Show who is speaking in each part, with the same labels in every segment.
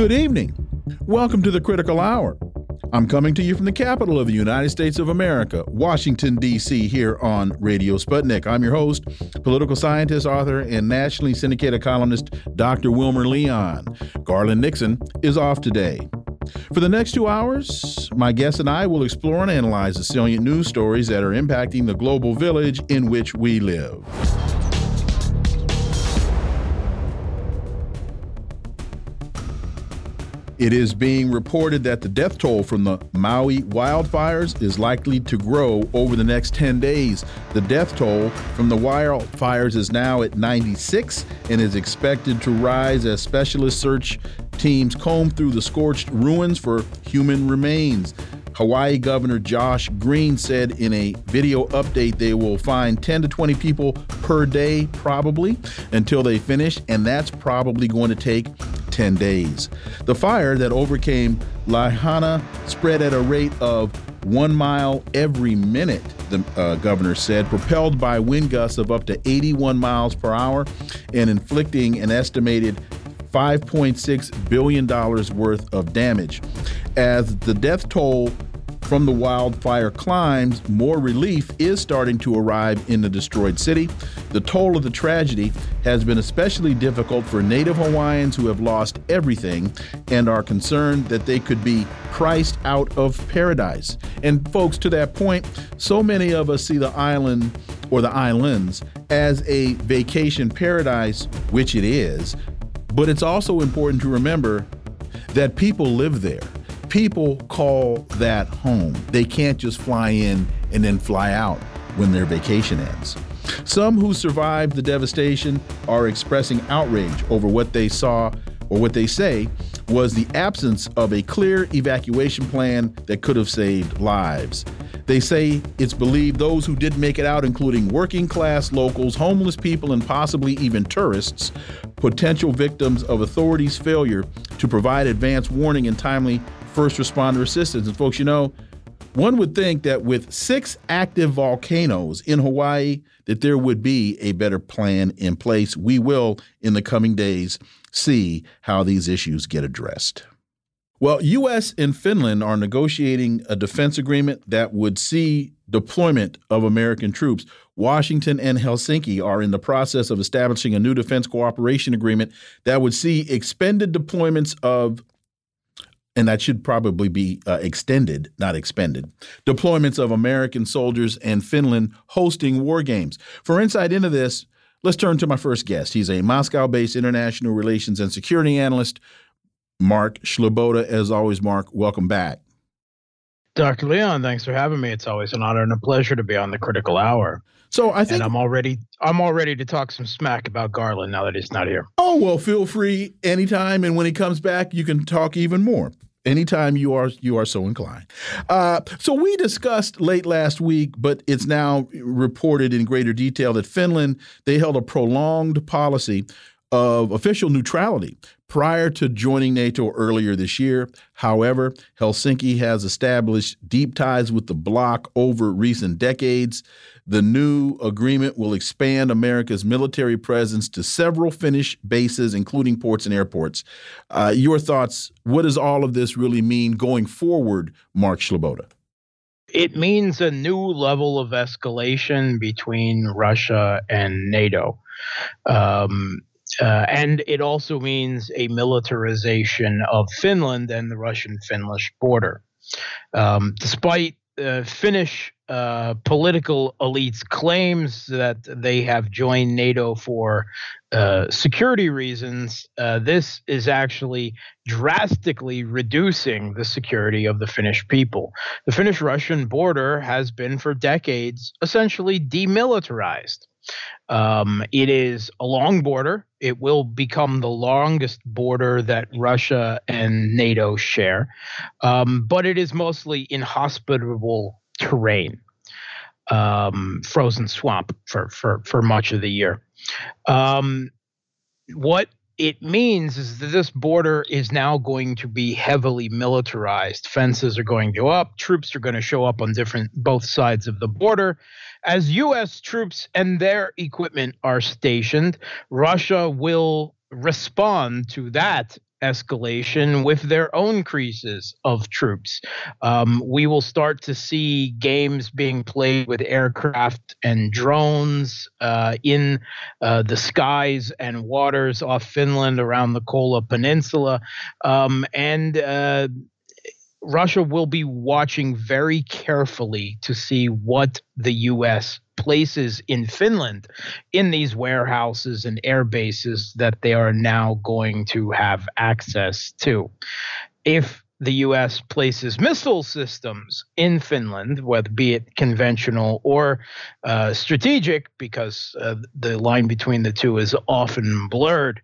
Speaker 1: Good evening. Welcome to the Critical Hour. I'm coming to you from the capital of the United States of America, Washington, D.C., here on Radio Sputnik. I'm your host, political scientist, author, and nationally syndicated columnist Dr. Wilmer Leon. Garland Nixon is off today. For the next two hours, my guest and I will explore and analyze the salient news stories that are impacting the global village in which we live. It is being reported that the death toll from the Maui wildfires is likely to grow over the next 10 days. The death toll from the wildfires is now at 96 and is expected to rise as specialist search teams comb through the scorched ruins for human remains. Hawaii Governor Josh Green said in a video update they will find 10 to 20 people per day, probably, until they finish, and that's probably going to take 10 days. The fire that overcame Lahaina spread at a rate of one mile every minute, the uh, governor said, propelled by wind gusts of up to 81 miles per hour and inflicting an estimated $5.6 billion worth of damage. As the death toll from the wildfire climbs, more relief is starting to arrive in the destroyed city. The toll of the tragedy has been especially difficult for Native Hawaiians who have lost everything and are concerned that they could be priced out of paradise. And, folks, to that point, so many of us see the island or the islands as a vacation paradise, which it is, but it's also important to remember that people live there people call that home. They can't just fly in and then fly out when their vacation ends. Some who survived the devastation are expressing outrage over what they saw or what they say was the absence of a clear evacuation plan that could have saved lives. They say it's believed those who did make it out, including working class locals, homeless people, and possibly even tourists, potential victims of authorities' failure to provide advance warning and timely first responder assistance. And folks, you know, one would think that with six active volcanoes in Hawaii, that there would be a better plan in place. We will, in the coming days, see how these issues get addressed. Well, U.S. and Finland are negotiating a defense agreement that would see deployment of American troops. Washington and Helsinki are in the process of establishing a new defense cooperation agreement that would see expended deployments of and that should probably be uh, extended, not expended. Deployments of American soldiers and Finland hosting war games. For insight into this, let's turn to my first guest. He's a Moscow based international relations and security analyst, Mark Sleboda. As always, Mark, welcome back.
Speaker 2: Dr. Leon, thanks for having me. It's always an honor and a pleasure to be on the critical hour.
Speaker 1: So I think
Speaker 2: and I'm already. I'm all ready to talk some smack about Garland now that he's not here.
Speaker 1: Oh well, feel free anytime, and when he comes back, you can talk even more anytime you are you are so inclined. Uh, so we discussed late last week, but it's now reported in greater detail that Finland they held a prolonged policy of official neutrality prior to joining NATO earlier this year. However, Helsinki has established deep ties with the bloc over recent decades. The new agreement will expand America's military presence to several Finnish bases, including ports and airports. Uh, your thoughts? What does all of this really mean going forward, Mark Sleboda?
Speaker 2: It means a new level of escalation between Russia and NATO. Um, uh, and it also means a militarization of Finland and the Russian Finnish border. Um, despite uh, Finnish uh, political elites' claims that they have joined NATO for uh, security reasons, uh, this is actually drastically reducing the security of the Finnish people. The Finnish Russian border has been for decades essentially demilitarized. Um, it is a long border. It will become the longest border that Russia and NATO share, um, but it is mostly inhospitable terrain, um, frozen swamp for, for, for much of the year. Um, what it means is that this border is now going to be heavily militarized. Fences are going to go up, troops are going to show up on different both sides of the border. As US troops and their equipment are stationed, Russia will respond to that escalation with their own creases of troops. Um, we will start to see games being played with aircraft and drones uh, in uh, the skies and waters off Finland around the Kola Peninsula. Um, and uh, Russia will be watching very carefully to see what the U.S. places in Finland in these warehouses and air bases that they are now going to have access to. If the U.S. places missile systems in Finland, whether be it conventional or uh, strategic, because uh, the line between the two is often blurred.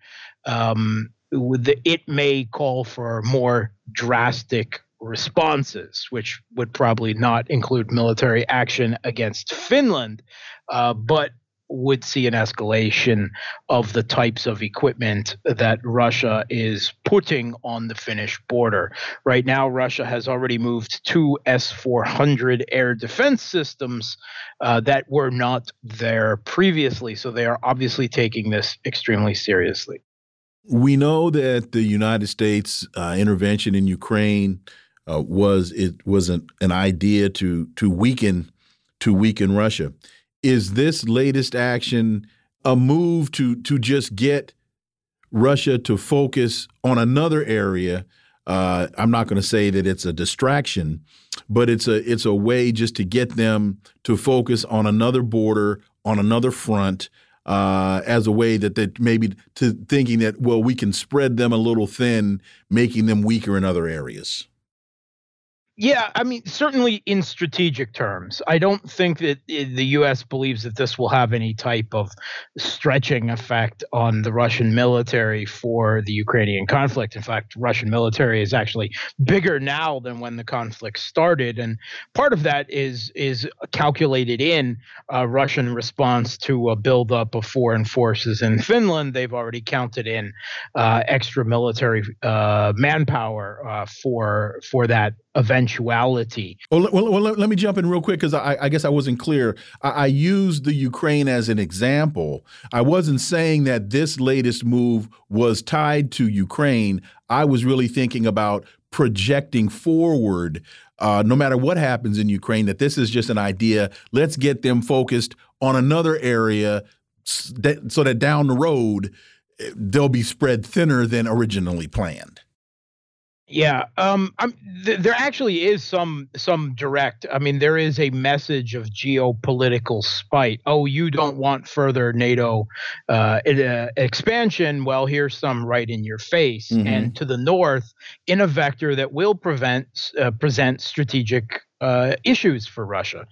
Speaker 2: Um, it may call for more drastic responses, which would probably not include military action against Finland, uh, but would see an escalation of the types of equipment that Russia is putting on the Finnish border. Right now, Russia has already moved two S 400 air defense systems uh, that were not there previously. So they are obviously taking this extremely seriously.
Speaker 1: We know that the United States uh, intervention in Ukraine uh, was it was an, an idea to to weaken to weaken Russia. Is this latest action a move to to just get Russia to focus on another area? Uh, I'm not going to say that it's a distraction, but it's a it's a way just to get them to focus on another border, on another front, uh, as a way that that maybe to thinking that well we can spread them a little thin, making them weaker in other areas.
Speaker 2: Yeah, I mean, certainly in strategic terms, I don't think that the U.S. believes that this will have any type of stretching effect on the Russian military for the Ukrainian conflict. In fact, Russian military is actually bigger now than when the conflict started, and part of that is is calculated in uh, Russian response to a buildup of foreign forces in Finland. They've already counted in uh, extra military uh, manpower uh, for for that eventuality.
Speaker 1: Well, well, well let, let, me jump in real quick because I, I, guess I wasn't clear. I, I, used the Ukraine as an example. I wasn't saying that this latest move was tied to Ukraine. I was really thinking about projecting forward. Uh, no matter what happens in Ukraine, that this is just an idea. Let's get them focused on another area so that down the road eh, they'll be spread thinner than originally planned.
Speaker 2: Yeah, um, th- there actually is some some direct. I mean, there is a message of geopolitical spite. Oh, you don't want further NATO uh, uh, expansion? Well, here's some right in your face. Mm-hmm. And to the north, in a vector that will prevent uh, present strategic uh, issues for Russia.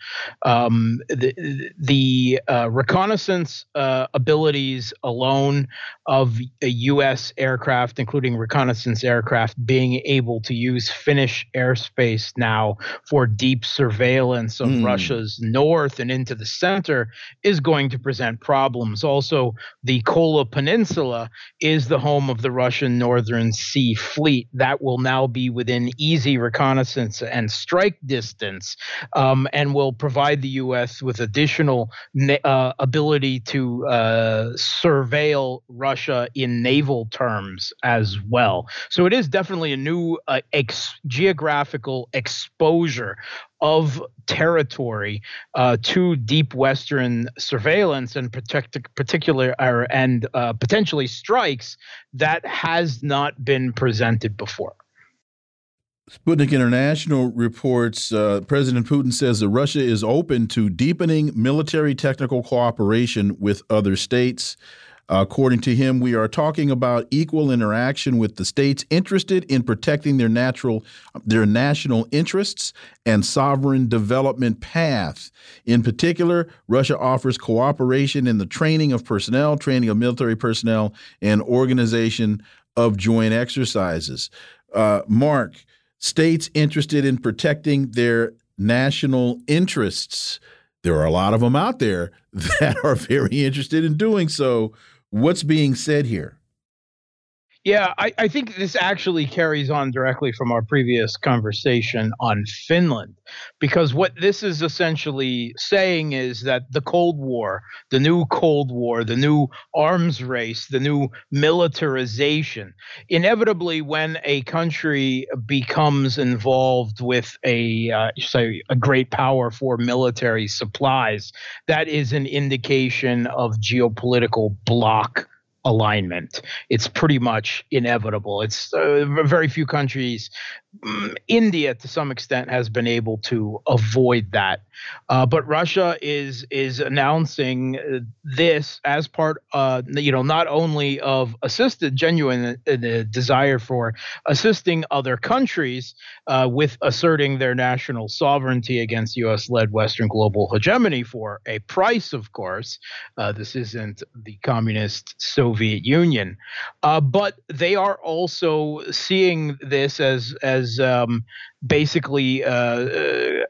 Speaker 2: Um, the the uh, reconnaissance uh, abilities alone of a U.S. aircraft, including reconnaissance aircraft, being able to use Finnish airspace now for deep surveillance of mm. Russia's north and into the center, is going to present problems. Also, the Kola Peninsula is the home of the Russian Northern Sea Fleet. That will now be within easy reconnaissance and strike distance distance um, and will provide the U.S. with additional uh, ability to uh, surveil Russia in naval terms as well. So it is definitely a new uh, ex- geographical exposure of territory uh, to deep western surveillance and protect, particular uh, and uh, potentially strikes that has not been presented before.
Speaker 1: Sputnik International reports uh, President Putin says that Russia is open to deepening military technical cooperation with other states. According to him, we are talking about equal interaction with the states interested in protecting their natural, their national interests and sovereign development path. In particular, Russia offers cooperation in the training of personnel, training of military personnel, and organization of joint exercises. Uh, Mark, states interested in protecting their national interests. There are a lot of them out there that are very interested in doing so. What's being said here?
Speaker 2: Yeah, I, I, think this actually carries on directly from our previous conversation on Finland, because what this is essentially saying is that the Cold War, the new Cold War, the new arms race, the new militarization, inevitably, when a country becomes involved with a uh, say a great power for military supplies, that is an indication of geopolitical bloc alignment. It's pretty much inevitable. It's uh, very few countries India, to some extent, has been able to avoid that, uh, but Russia is is announcing uh, this as part, uh, you know, not only of assisted genuine uh, desire for assisting other countries uh, with asserting their national sovereignty against U.S.-led Western global hegemony for a price, of course. Uh, this isn't the communist Soviet Union, but they are also seeing this as as as um, basically uh,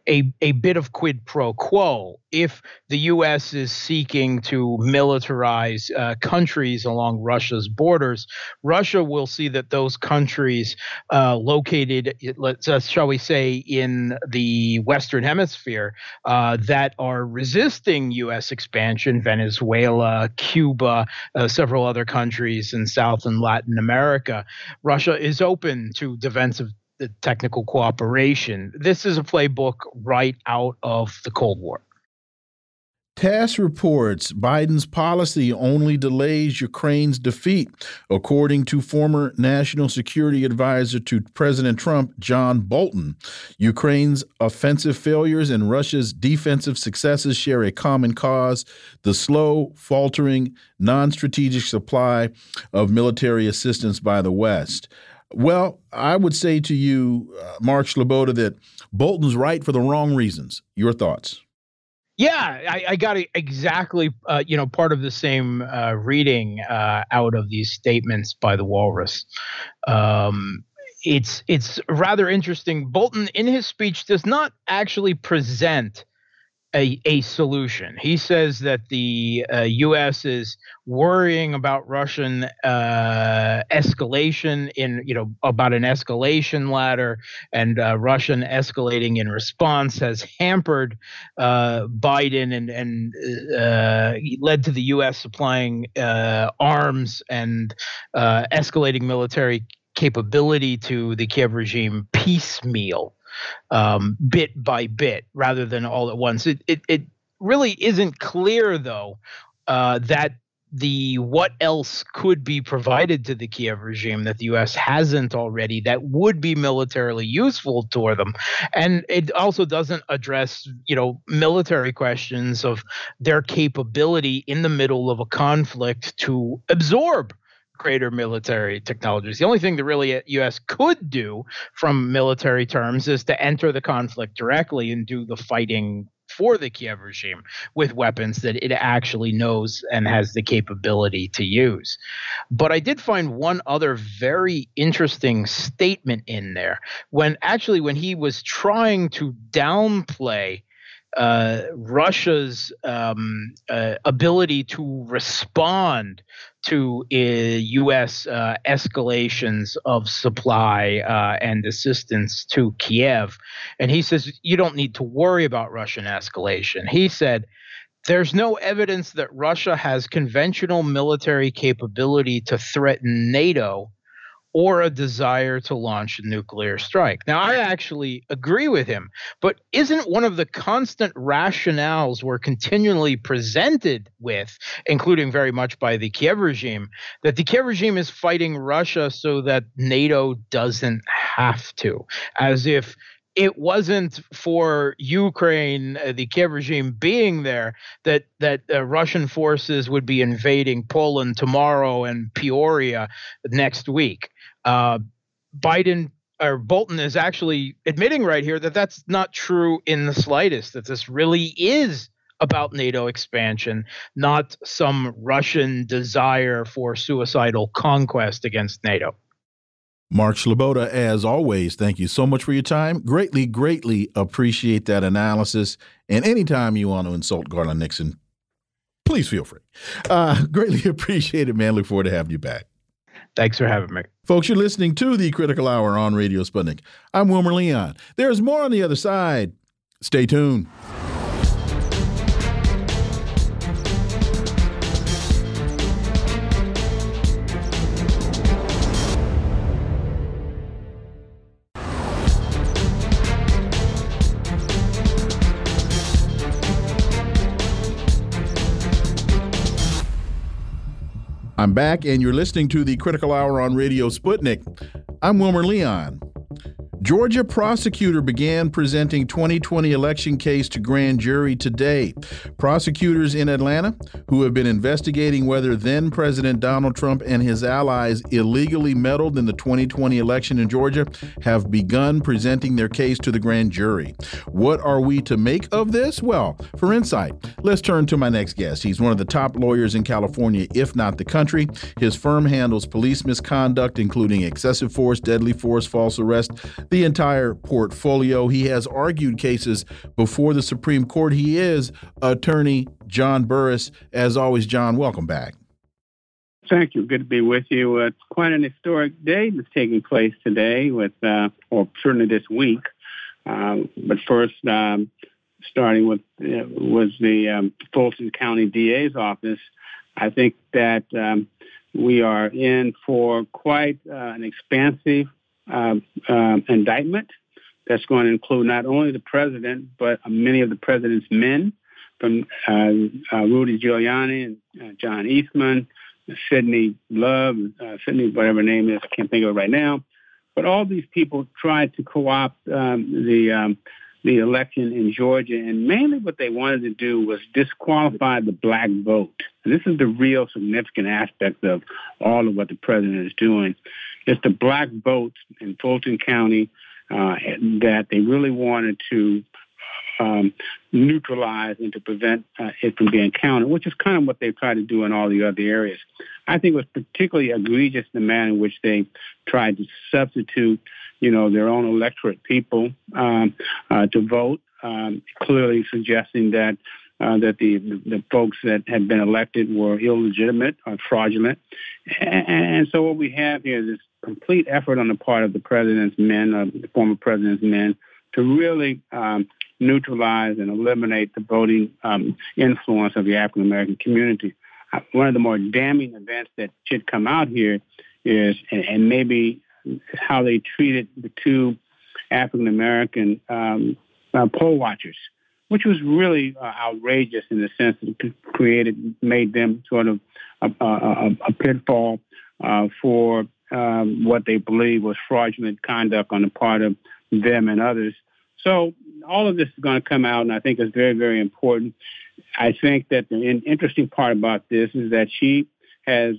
Speaker 2: a a bit of quid pro quo. If the U.S. is seeking to militarize uh, countries along Russia's borders, Russia will see that those countries uh, located, let's uh, shall we say, in the Western Hemisphere uh, that are resisting U.S. expansion, Venezuela, Cuba, uh, several other countries in South and Latin America, Russia is open to defensive the technical cooperation. This is a playbook right out of the Cold War.
Speaker 1: TASS reports Biden's policy only delays Ukraine's defeat, according to former National Security Advisor to President Trump, John Bolton. Ukraine's offensive failures and Russia's defensive successes share a common cause the slow, faltering, non strategic supply of military assistance by the West. Well, I would say to you, uh, Mark Sleboda, that Bolton's right for the wrong reasons. Your thoughts?
Speaker 2: Yeah, I, I got exactly, uh, you know, part of the same uh, reading uh, out of these statements by the Walrus. Um, it's it's rather interesting. Bolton, in his speech, does not actually present a, a solution. He says that the uh, U.S. is worrying about Russian uh, escalation in, you know, about an escalation ladder, and uh, Russian escalating in response has hampered uh, Biden and and uh, led to the U.S. supplying uh, arms and escalating military capability to the Kiev regime piecemeal um, bit by bit rather than all at once. It it, it really isn't clear though uh, that the what else could be provided to the Kiev regime that the U.S. hasn't already that would be militarily useful to them, and it also doesn't address you know military questions of their capability in the middle of a conflict to absorb greater military technologies. The only thing the really U.S. could do from military terms is to enter the conflict directly and do the fighting for the Kiev regime with weapons that it actually knows and has the capability to use. But I did find one other very interesting statement in there when actually when he was trying to downplay uh, Russia's um, uh, ability to respond to uh, U.S. Uh, escalations of supply uh, and assistance to Kiev. And he says, you don't need to worry about Russian escalation. He said, there's no evidence that Russia has conventional military capability to threaten NATO or a desire to launch a nuclear strike. Now, I actually agree with him, but isn't one of the constant rationales we're continually presented with, including very much by the Kiev regime, that the Kiev regime is fighting Russia so that NATO doesn't have to, as if it wasn't for Ukraine, uh, the Kiev regime being there, that that uh, Russian forces would be invading Poland tomorrow and Peoria next week. Uh, Biden or Bolton is actually admitting right here that that's not true in the slightest. That this really is about NATO expansion, not some Russian desire for suicidal conquest against NATO.
Speaker 1: Mark Sleboda, as always, thank you so much for your time. Greatly, greatly appreciate that analysis. And anytime you want to insult Garland Nixon, please feel free. Uh, greatly appreciate it, man. Look forward to having you back.
Speaker 2: Thanks for having me.
Speaker 1: Folks, you're listening to the Critical Hour on Radio Sputnik. I'm Wilmer Leon. There's more on the other side. Stay tuned. I'm back, and you're listening to the Critical Hour on Radio Sputnik. I'm Wilmer Leon. Georgia prosecutor began presenting 2020 election case to grand jury today. Prosecutors in Atlanta, who have been investigating whether then President Donald Trump and his allies illegally meddled in the 2020 election in Georgia, have begun presenting their case to the grand jury. What are we to make of this? Well, for insight, let's turn to my next guest. He's one of the top lawyers in California, if not the country. His firm handles police misconduct, including excessive force, deadly force, false arrest the entire portfolio. He has argued cases before the Supreme Court. He is attorney John Burris. As always, John, welcome back.
Speaker 3: Thank you. Good to be with you. Uh, it's quite an historic day that's taking place today, with uh, or certainly this week. Um, but first, um, starting with uh, was the um, Fulton County DA's office. I think that um, we are in for quite uh, an expansive uh, indictment that's going to include not only the president, but many of the president's men, from uh, uh, Rudy Giuliani and uh, John Eastman, Sidney Love, Sidney, whatever name is, I can't think of it right now. But all these people tried to co-opt um, the um, the election in Georgia, and mainly what they wanted to do was disqualify the black vote. And this is the real significant aspect of all of what the president is doing. It's the black vote in Fulton County uh, that they really wanted to um, neutralize and to prevent uh, it from being counted, which is kind of what they've tried to do in all the other areas. I think it was particularly egregious the manner in which they tried to substitute you know, their own electorate people um, uh, to vote, um, clearly suggesting that uh, that the, the folks that had been elected were illegitimate or fraudulent. And, and, so what we have here is this complete effort on the part of the president's men, uh, the former president's men, to really um, neutralize and eliminate the voting um, influence of the African American community. Uh, one of the more damning events that should come out here is, and, and maybe how they treated the two African American um, uh, poll watchers, which was really uh, outrageous in the sense that it created, made them sort of a, a, a pitfall uh, for um, what they believe was fraudulent conduct on the part of them and others. So all of this is going to come out, and I think it's very, very important. I think that the interesting part about this is that she has,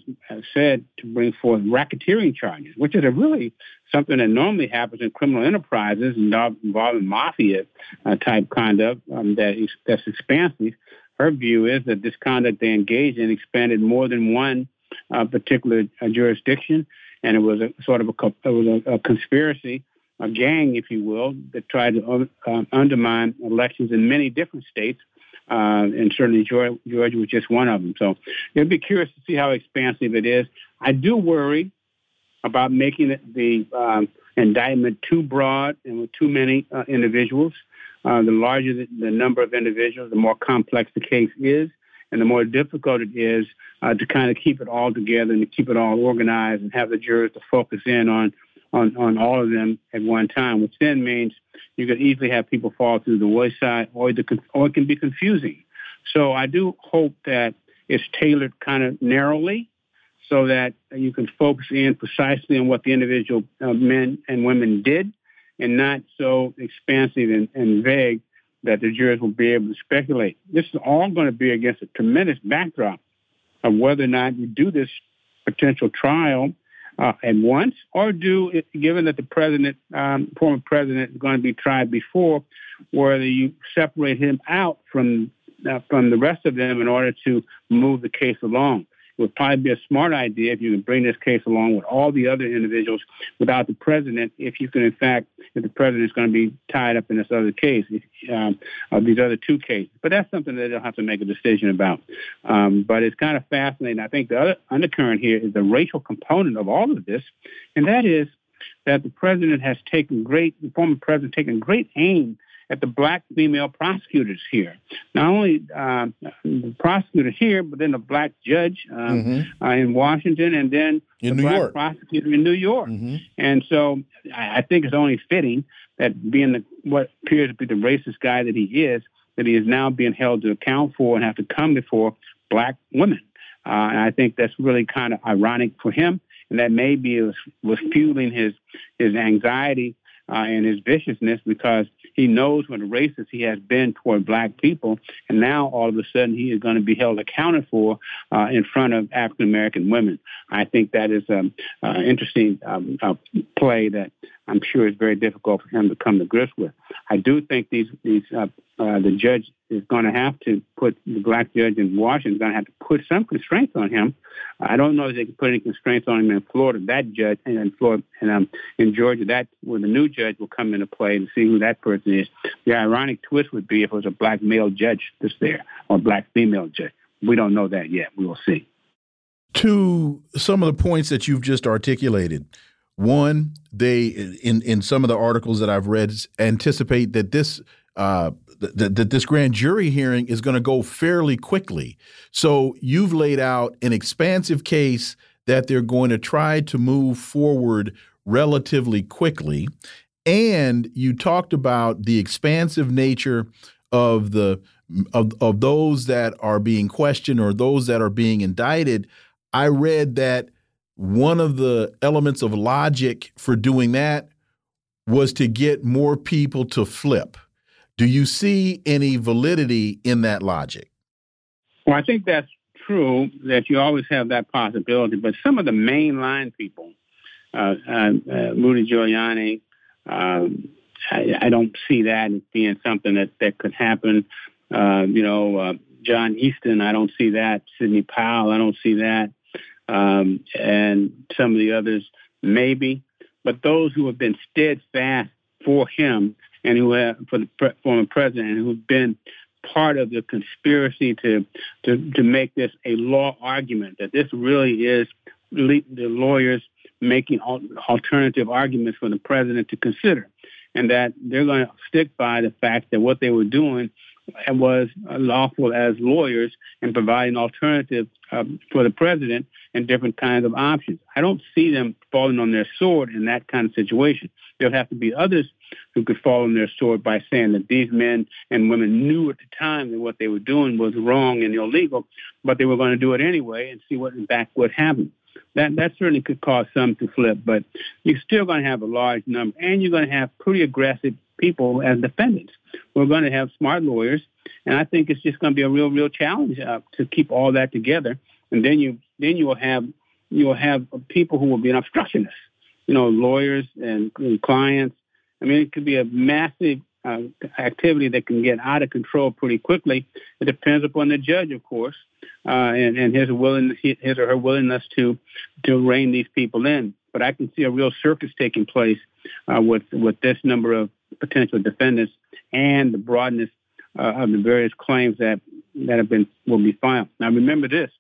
Speaker 3: said to bring forth racketeering charges, which is a really something that normally happens in criminal enterprises involving mafia uh, type conduct um, that is, that's expansive. Her view is that this conduct they engaged in expanded more than one uh, particular uh, jurisdiction, and it was a sort of a, it was a, a conspiracy, a gang, if you will, that tried to uh, undermine elections in many different states uh, and certainly Georgia, was just one of them. So it'll be curious to see how expansive it is. I do worry about making the um, indictment too broad and with too many uh, individuals. Uh, the larger the, the, number of individuals, the more complex the case is, and the more difficult it is uh, to kind of keep it all together and to keep it all organized and have the jurors to focus in on on, on all of them at one time, which then means you could easily have people fall through the wayside or, the, or it can be confusing. So I do hope that it's tailored kind of narrowly so that you can focus in precisely on what the individual uh, men and women did and not so expansive and, and vague that the jurors will be able to speculate. This is all going to be against a tremendous backdrop of whether or not you do this potential trial uh, at once, or do, given that the president, um, former president, is going to be tried before, whether you separate him out from uh, from the rest of them in order to move the case along. Would probably be a smart idea if you can bring this case along with all the other individuals without the president, if you can, in fact, if the president is going to be tied up in this other case, um, of these other two cases. But that's something that they'll have to make a decision about. Um, but it's kind of fascinating. I think the other undercurrent here is the racial component of all of this, and that is that the president has taken great, the former president taken great aim at the black female prosecutors here. Not only uh, the prosecutor here, but then the black judge um, mm-hmm. uh, in Washington, and then
Speaker 1: in
Speaker 3: the
Speaker 1: New
Speaker 3: black
Speaker 1: York.
Speaker 3: prosecutor in New York. Mm-hmm. And so I, I think it's only fitting that being the, what appears to be the racist guy that he is, that he is now being held to account for and have to come before black women. Uh, and I think that's really kind of ironic for him, and that maybe was, was fueling his his anxiety uh, and his viciousness because he knows what a racist he has been toward black people, and now all of a sudden he is going to be held accountable for uh, in front of African American women. I think that is an um, uh, interesting um, uh, play that I'm sure it's very difficult for him to come to grips with. I do think these these uh, uh, the judge is going to have to put the black judge in Washington is going to have to put some constraints on him. I don't know if they can put any constraints on him in Florida. That judge and in Florida and um, in Georgia, that where the new judge will come into play and see who that person is. The ironic twist would be if it was a black male judge that's there or black female judge. We don't know that yet. We will see.
Speaker 1: To some of the points that you've just articulated, one, they in in some of the articles that I've read anticipate that this uh, that, that this grand jury hearing is going to go fairly quickly. So you've laid out an expansive case that they're going to try to move forward relatively quickly. And you talked about the expansive nature of the of, of those that are being questioned or those that are being indicted. I read that one of the elements of logic for doing that was to get more people to flip. Do you see any validity in that logic?
Speaker 3: Well, I think that's true that you always have that possibility, but some of the mainline people, uh, uh, uh, Rudy Giuliani, um, I, I, don't see that as being something that, that could happen. Uh, you know, uh, John Eastman, I don't see that. Sidney Powell, I don't see that. Um, and some of the others, maybe. But those who have been steadfast for him and who have, for the pre- former president, and who've been part of the conspiracy to, to to make this a law argument that this really is the lawyers making alternative arguments for the president to consider, and that they're going to stick by the fact that what they were doing was lawful as lawyers and providing alternatives um, for the president and different kinds of options. I don't see them falling on their sword in that kind of situation. There'll have to be others who could fall on their sword by saying that these men and women knew at the time that what they were doing was wrong and illegal, but they were going to do it anyway and see what in fact would happen. That that certainly could cause some to flip, but you're still going to have a large number, and you're going to have pretty aggressive people as defendants. We're going to have smart lawyers, and I think it's just going to be a real, real challenge uh, to keep all that together. And then you then you will have you will have people who will be an obstructionist, you know, lawyers and, and clients. I mean, it could be a massive uh, activity that can get out of control pretty quickly. It depends upon the judge, of course, uh, and, and his willingness, his or her willingness to to rein these people in. But I can see a real circus taking place uh, with with this number of potential defendants and the broadness uh, of the various claims that that have been will be filed. Now, remember this: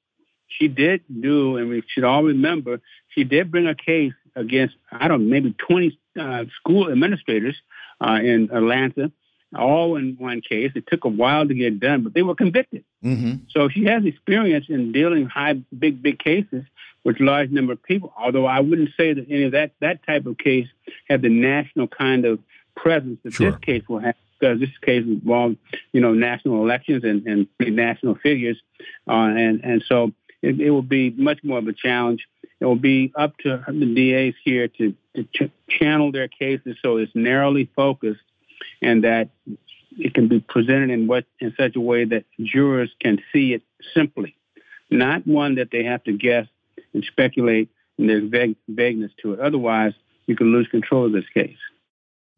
Speaker 3: she did do, and we should all remember, she did bring a case against I don't know, maybe 20 uh, school administrators uh, in Atlanta, all in one case. It took a while to get done, but they were convicted. Mm-hmm. So she has experience in dealing high, big, big cases with large number of people. Although I wouldn't say that any of that that type of case had the national kind of presence that sure. this case will have because this case involved, you know, national elections and, and national figures. Uh, and, and so it, it will be much more of a challenge. It will be up to the DAs here to, to ch- channel their cases so it's narrowly focused and that it can be presented in what in such a way that jurors can see it simply, not one that they have to guess and speculate and there's vague, vagueness to it. Otherwise, you can lose control of this case.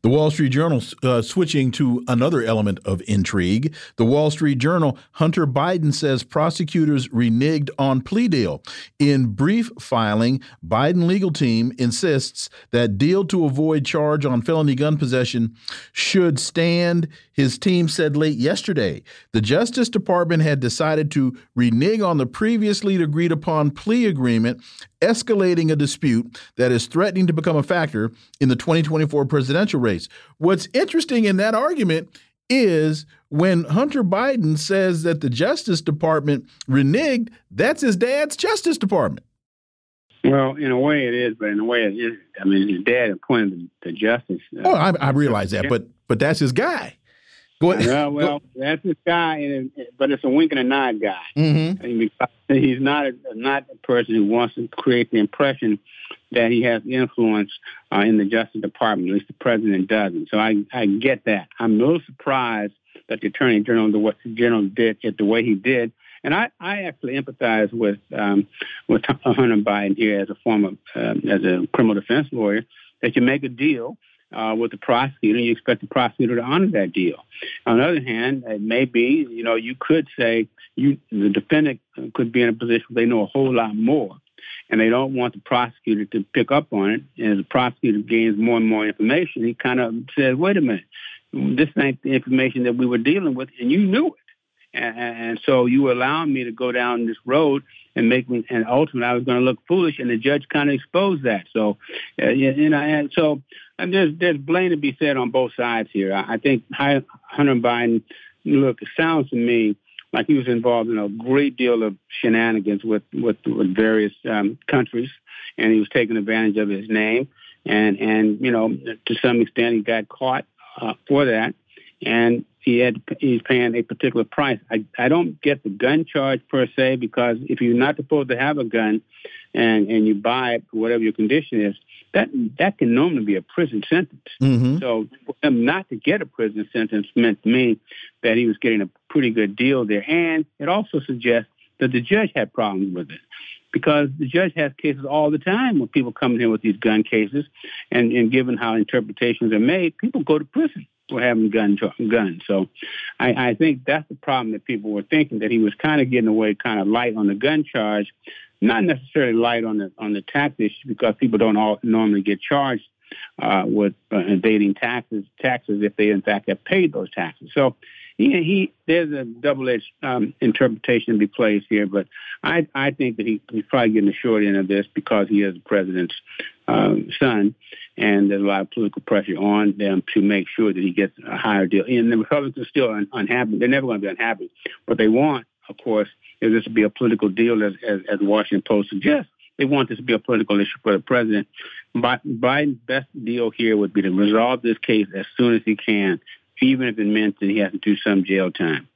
Speaker 1: The Wall Street Journal uh, switching to another element of intrigue. The Wall Street Journal, Hunter Biden says prosecutors reneged on plea deal. In brief filing, Biden legal team insists that deal to avoid charge on felony gun possession should stand. His team said late yesterday the Justice Department had decided to renege on the previously agreed upon plea agreement, escalating a dispute that is threatening to become a factor in the 2024 presidential race. What's interesting in that argument is when Hunter Biden says that the Justice Department reneged, that's his dad's Justice Department.
Speaker 3: Well, in a way it is, but in a way it is. I mean, his dad appointed the, the justice.
Speaker 1: Uh, oh, I, I realize that, but but that's his guy.
Speaker 3: Go ahead. Well, well, that's this guy, and, but it's a wink and a nod guy.
Speaker 1: Mm-hmm.
Speaker 3: I mean, he's not a, not a person who wants to create the impression that he has influence uh, in the Justice Department. At least the president doesn't. So I I get that. I'm a little surprised that the Attorney General the what the General did it the way he did. And I, I actually empathize with um, with Hunter Biden here as a former uh, as a criminal defense lawyer that you make a deal uh, with the prosecutor, you expect the prosecutor to honor that deal. On the other hand, it may be, you know, you could say you the defendant could be in a position where they know a whole lot more, and they don't want the prosecutor to pick up on it. And as the prosecutor gains more and more information, he kind of says, "Wait a minute, this ain't the information that we were dealing with, and you knew it." And, and so you allowed me to go down this road and make me, and ultimately I was going to look foolish, and the judge kind of exposed that. So, uh, you know, and so and there's there's blame to be said on both sides here. I, I think Hunter Biden, look, it sounds to me like he was involved in a great deal of shenanigans with with, with various um, countries, and he was taking advantage of his name, and and you know to some extent he got caught uh, for that, and he had he's paying a particular price. I I don't get the gun charge per se because if you're not supposed to have a gun, and and you buy it for whatever your condition is, that that can normally be a prison sentence.
Speaker 1: Mm-hmm.
Speaker 3: So for him not to get a prison sentence meant to me that he was getting a pretty good deal there, and it also suggests that the judge had problems with it because the judge has cases all the time when people come in with these gun cases, and, and given how interpretations are made, people go to prison having gun guns. So I, I think that's the problem that people were thinking that he was kind of getting away kind of light on the gun charge, not necessarily light on the on the tax issue because people don't all normally get charged uh, with uh, evading taxes taxes if they in fact have paid those taxes. So he, he there's a double-edged um, interpretation to be placed here, but I I think that he, he's probably getting the short end of this because he is the president's um, son, and there's a lot of political pressure on them to make sure that he gets a higher deal. And the Republicans are still un- unhappy; they're never going to be unhappy. What they want, of course, is this to be a political deal, as as, as Washington Post suggests. They want this to be a political issue for the president. Biden's best deal here would be to resolve this case as soon as he can even if it meant that he has to do some jail time.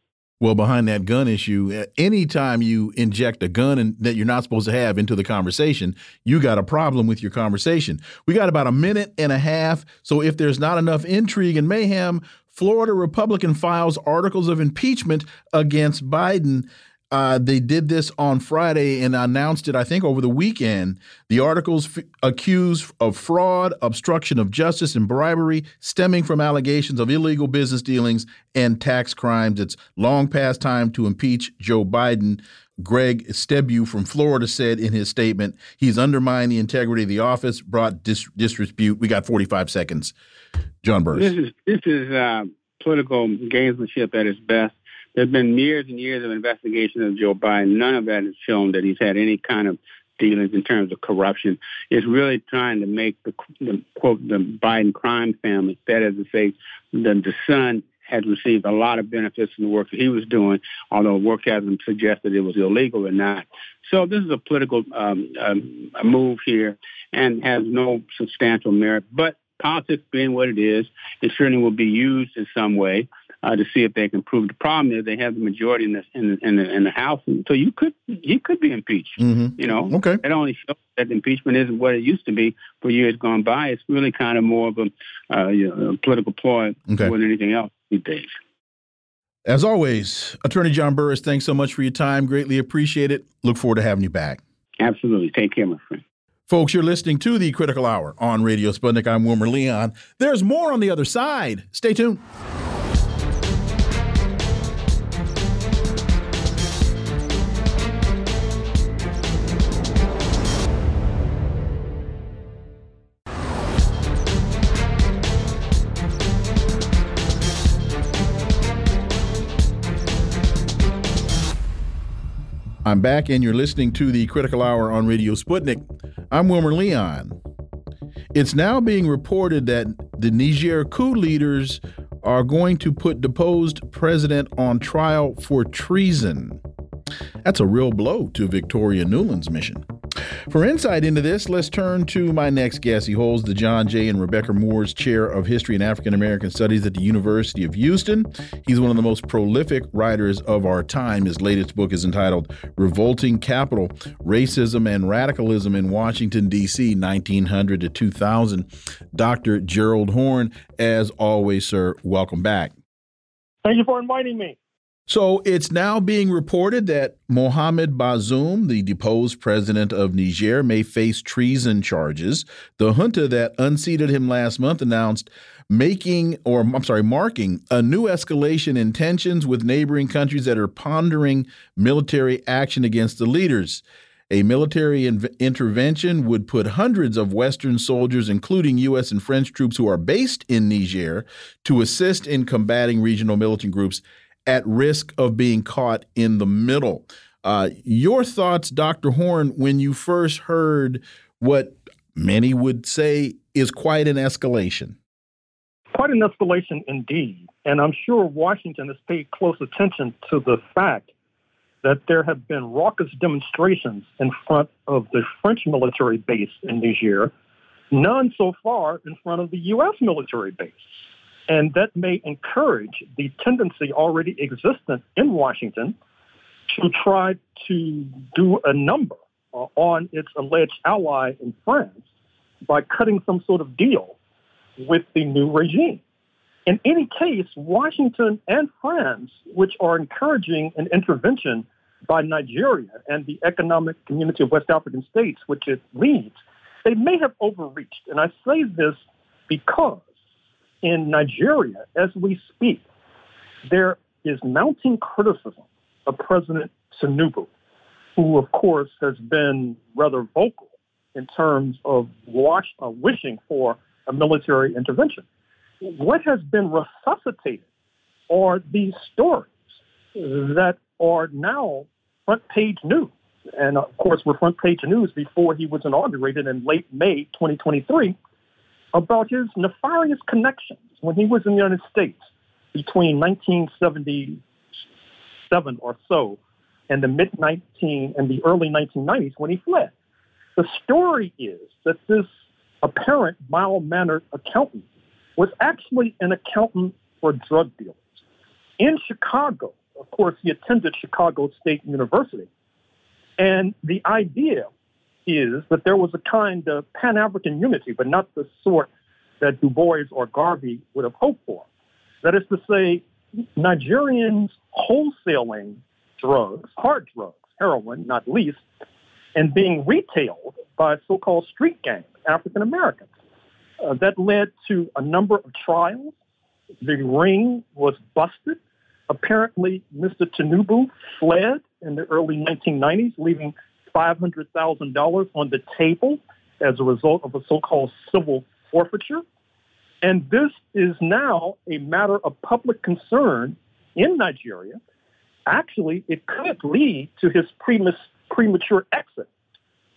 Speaker 1: Well, behind that gun issue, uh, anytime you inject a gun in, that you're not supposed to have into the conversation, you got a problem with your conversation. We got about a minute and a half. So if there's not enough intrigue and mayhem, Florida Republican files articles of impeachment against Biden. Uh, they did this on Friday and announced it, I think, over the weekend. The articles accuse of fraud, obstruction of justice, and bribery stemming from allegations of illegal business dealings and tax crimes. It's long past time to impeach Joe Biden. Greg Steube from Florida said in his statement, he's undermined the integrity of the office, brought dis disrepute. We got 45 seconds. John Burris.
Speaker 3: This is, this is uh, political gamesmanship at its best. There's been years and years of investigation of Joe Biden. None of that has shown that he's had any kind of dealings in terms of corruption. It's really trying to make the, the quote the Biden crime family. That is to say, the, the son had received a lot of benefits from the work that he was doing, although work hasn't suggested it was illegal or not. So this is a political um, um, move here and has no substantial merit. But politics being what it is, it certainly will be used in some way uh, to see if they can prove. The problem is they have the majority in the in the, in the, in the House, so you could he could be impeached.
Speaker 1: Mm-hmm.
Speaker 3: You know,
Speaker 1: okay.
Speaker 3: It only shows that impeachment isn't what it used to be for years gone by. It's really kind of more of a, uh, you know, a political ploy okay. more than anything else these days.
Speaker 1: As always, Attorney John Burris, thanks so much for your time. Greatly appreciate it. Look forward to having you back.
Speaker 3: Absolutely. Take care, my friend.
Speaker 1: Folks, you're listening to the Critical Hour on Radio Sputnik. I'm Wilmer Leon. There's more on the other side. Stay tuned. I'm back, and you're listening to the Critical Hour on Radio Sputnik. I'm Wilmer Leon. It's now being reported that the Niger coup leaders are going to put deposed president on trial for treason. That's a real blow to Victoria Nuland's mission. For insight into this, let's turn to my next guest. He holds the John J. and Rebecca Moores Chair of History and African American Studies at the University of Houston. He's one of the most prolific writers of our time. His latest book is entitled Revolting Capital Racism and Radicalism in Washington, D.C., 1900 to 2000. Dr. Gerald Horne, as always, sir, welcome back.
Speaker 4: Thank you for inviting me.
Speaker 1: So it's now being reported that Mohamed Bazoum, the deposed president of Niger, may face treason charges. The junta that unseated him last month announced making, or I'm sorry, marking a new escalation in tensions with neighboring countries that are pondering military action against the leaders. A military intervention would put hundreds of Western soldiers, including U.S. and French troops who are based in Niger, to assist in combating regional militant groups at risk of being caught in the middle. Uh, your thoughts, Dr. Horne, when you first heard what many would say is quite an escalation?
Speaker 4: Quite an escalation indeed. And I'm sure Washington has paid close attention to the fact that there have been raucous demonstrations in front of the French military base in Niger, none so far in front of the U.S. military base. And that may encourage the tendency already existent in Washington to try to do a number uh, on its alleged ally in France by cutting some sort of deal with the new regime. In any case, Washington and France, which are encouraging an intervention by Nigeria and the Economic Community of West African States, which it leads, they may have overreached. And I say this because in Nigeria, as we speak, there is mounting criticism of President Tinubu, who, of course, has been rather vocal in terms of watch, uh, wishing for a military intervention. What has been resuscitated are these stories that are now front page news. And of course, were front page news before he was inaugurated in late May 2023 about his nefarious connections when he was in the United States between 1977 or so and the mid 19 and the early 1990s when he fled. The story is that this apparent mild mannered accountant was actually an accountant for drug dealers. In Chicago, of course, he attended Chicago State University. And the idea is that there was a kind of Pan African unity, but not the sort that Du Bois or Garvey would have hoped for. That is to say, Nigerians wholesaling drugs, hard drugs, heroin, not least, and being retailed by so called street gangs, African Americans. Uh, that led to a number of trials. The ring was busted. Apparently, Mr. Tinubu fled in the early 1990s, leaving $500,000 on the table as a result of a so-called civil forfeiture. And this is now a matter of public concern in Nigeria. Actually, it could lead to his premature exit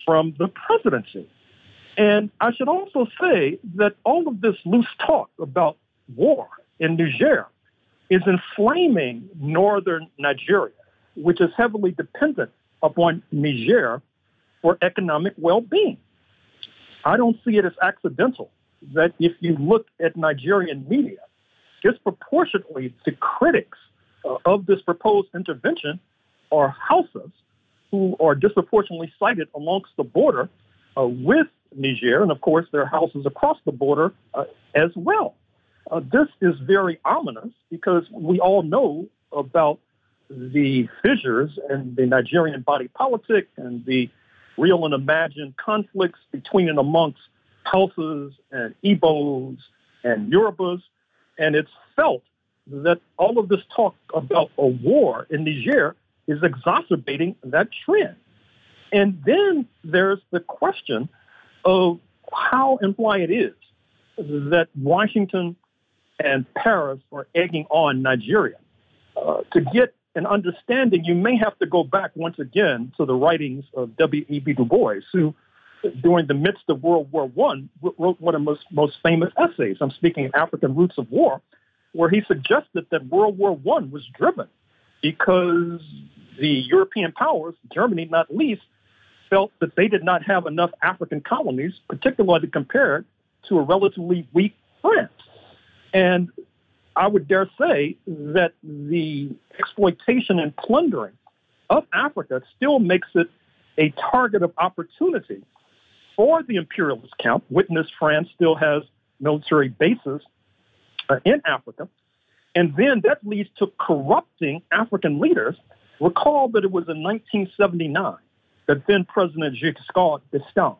Speaker 4: from the presidency. And I should also say that all of this loose talk about war in Niger is inflaming northern Nigeria, which is heavily dependent upon Niger for economic well-being. I don't see it as accidental that if you look at Nigerian media, disproportionately the critics uh, of this proposed intervention are Hausas who are disproportionately cited amongst the border uh, with Niger, and of course there are Hausas across the border uh, as well. Uh, this is very ominous because we all know about the fissures in the Nigerian body politic and the real and imagined conflicts between and amongst Hausas and Igbos and Yorubas. And it's felt that all of this talk about a war in Niger is exacerbating that trend. And then there's the question of how and why it is that Washington and Paris are egging on Nigeria. Uh, to get an understanding, you may have to go back once again to the writings of W.E.B. Du Bois, who, during the midst of World War I, wrote one of the most, most famous essays. I'm speaking of African Roots of War, where he suggested that World War I was driven because the European powers, Germany not least, felt that they did not have enough African colonies, particularly compared to a relatively weak France. And I would dare say that the exploitation and plundering of Africa still makes it a target of opportunity for the imperialist camp. Witness France still has military bases uh, in Africa. And then that leads to corrupting African leaders. Recall that it was in 1979 that then President Giscard d'Estaing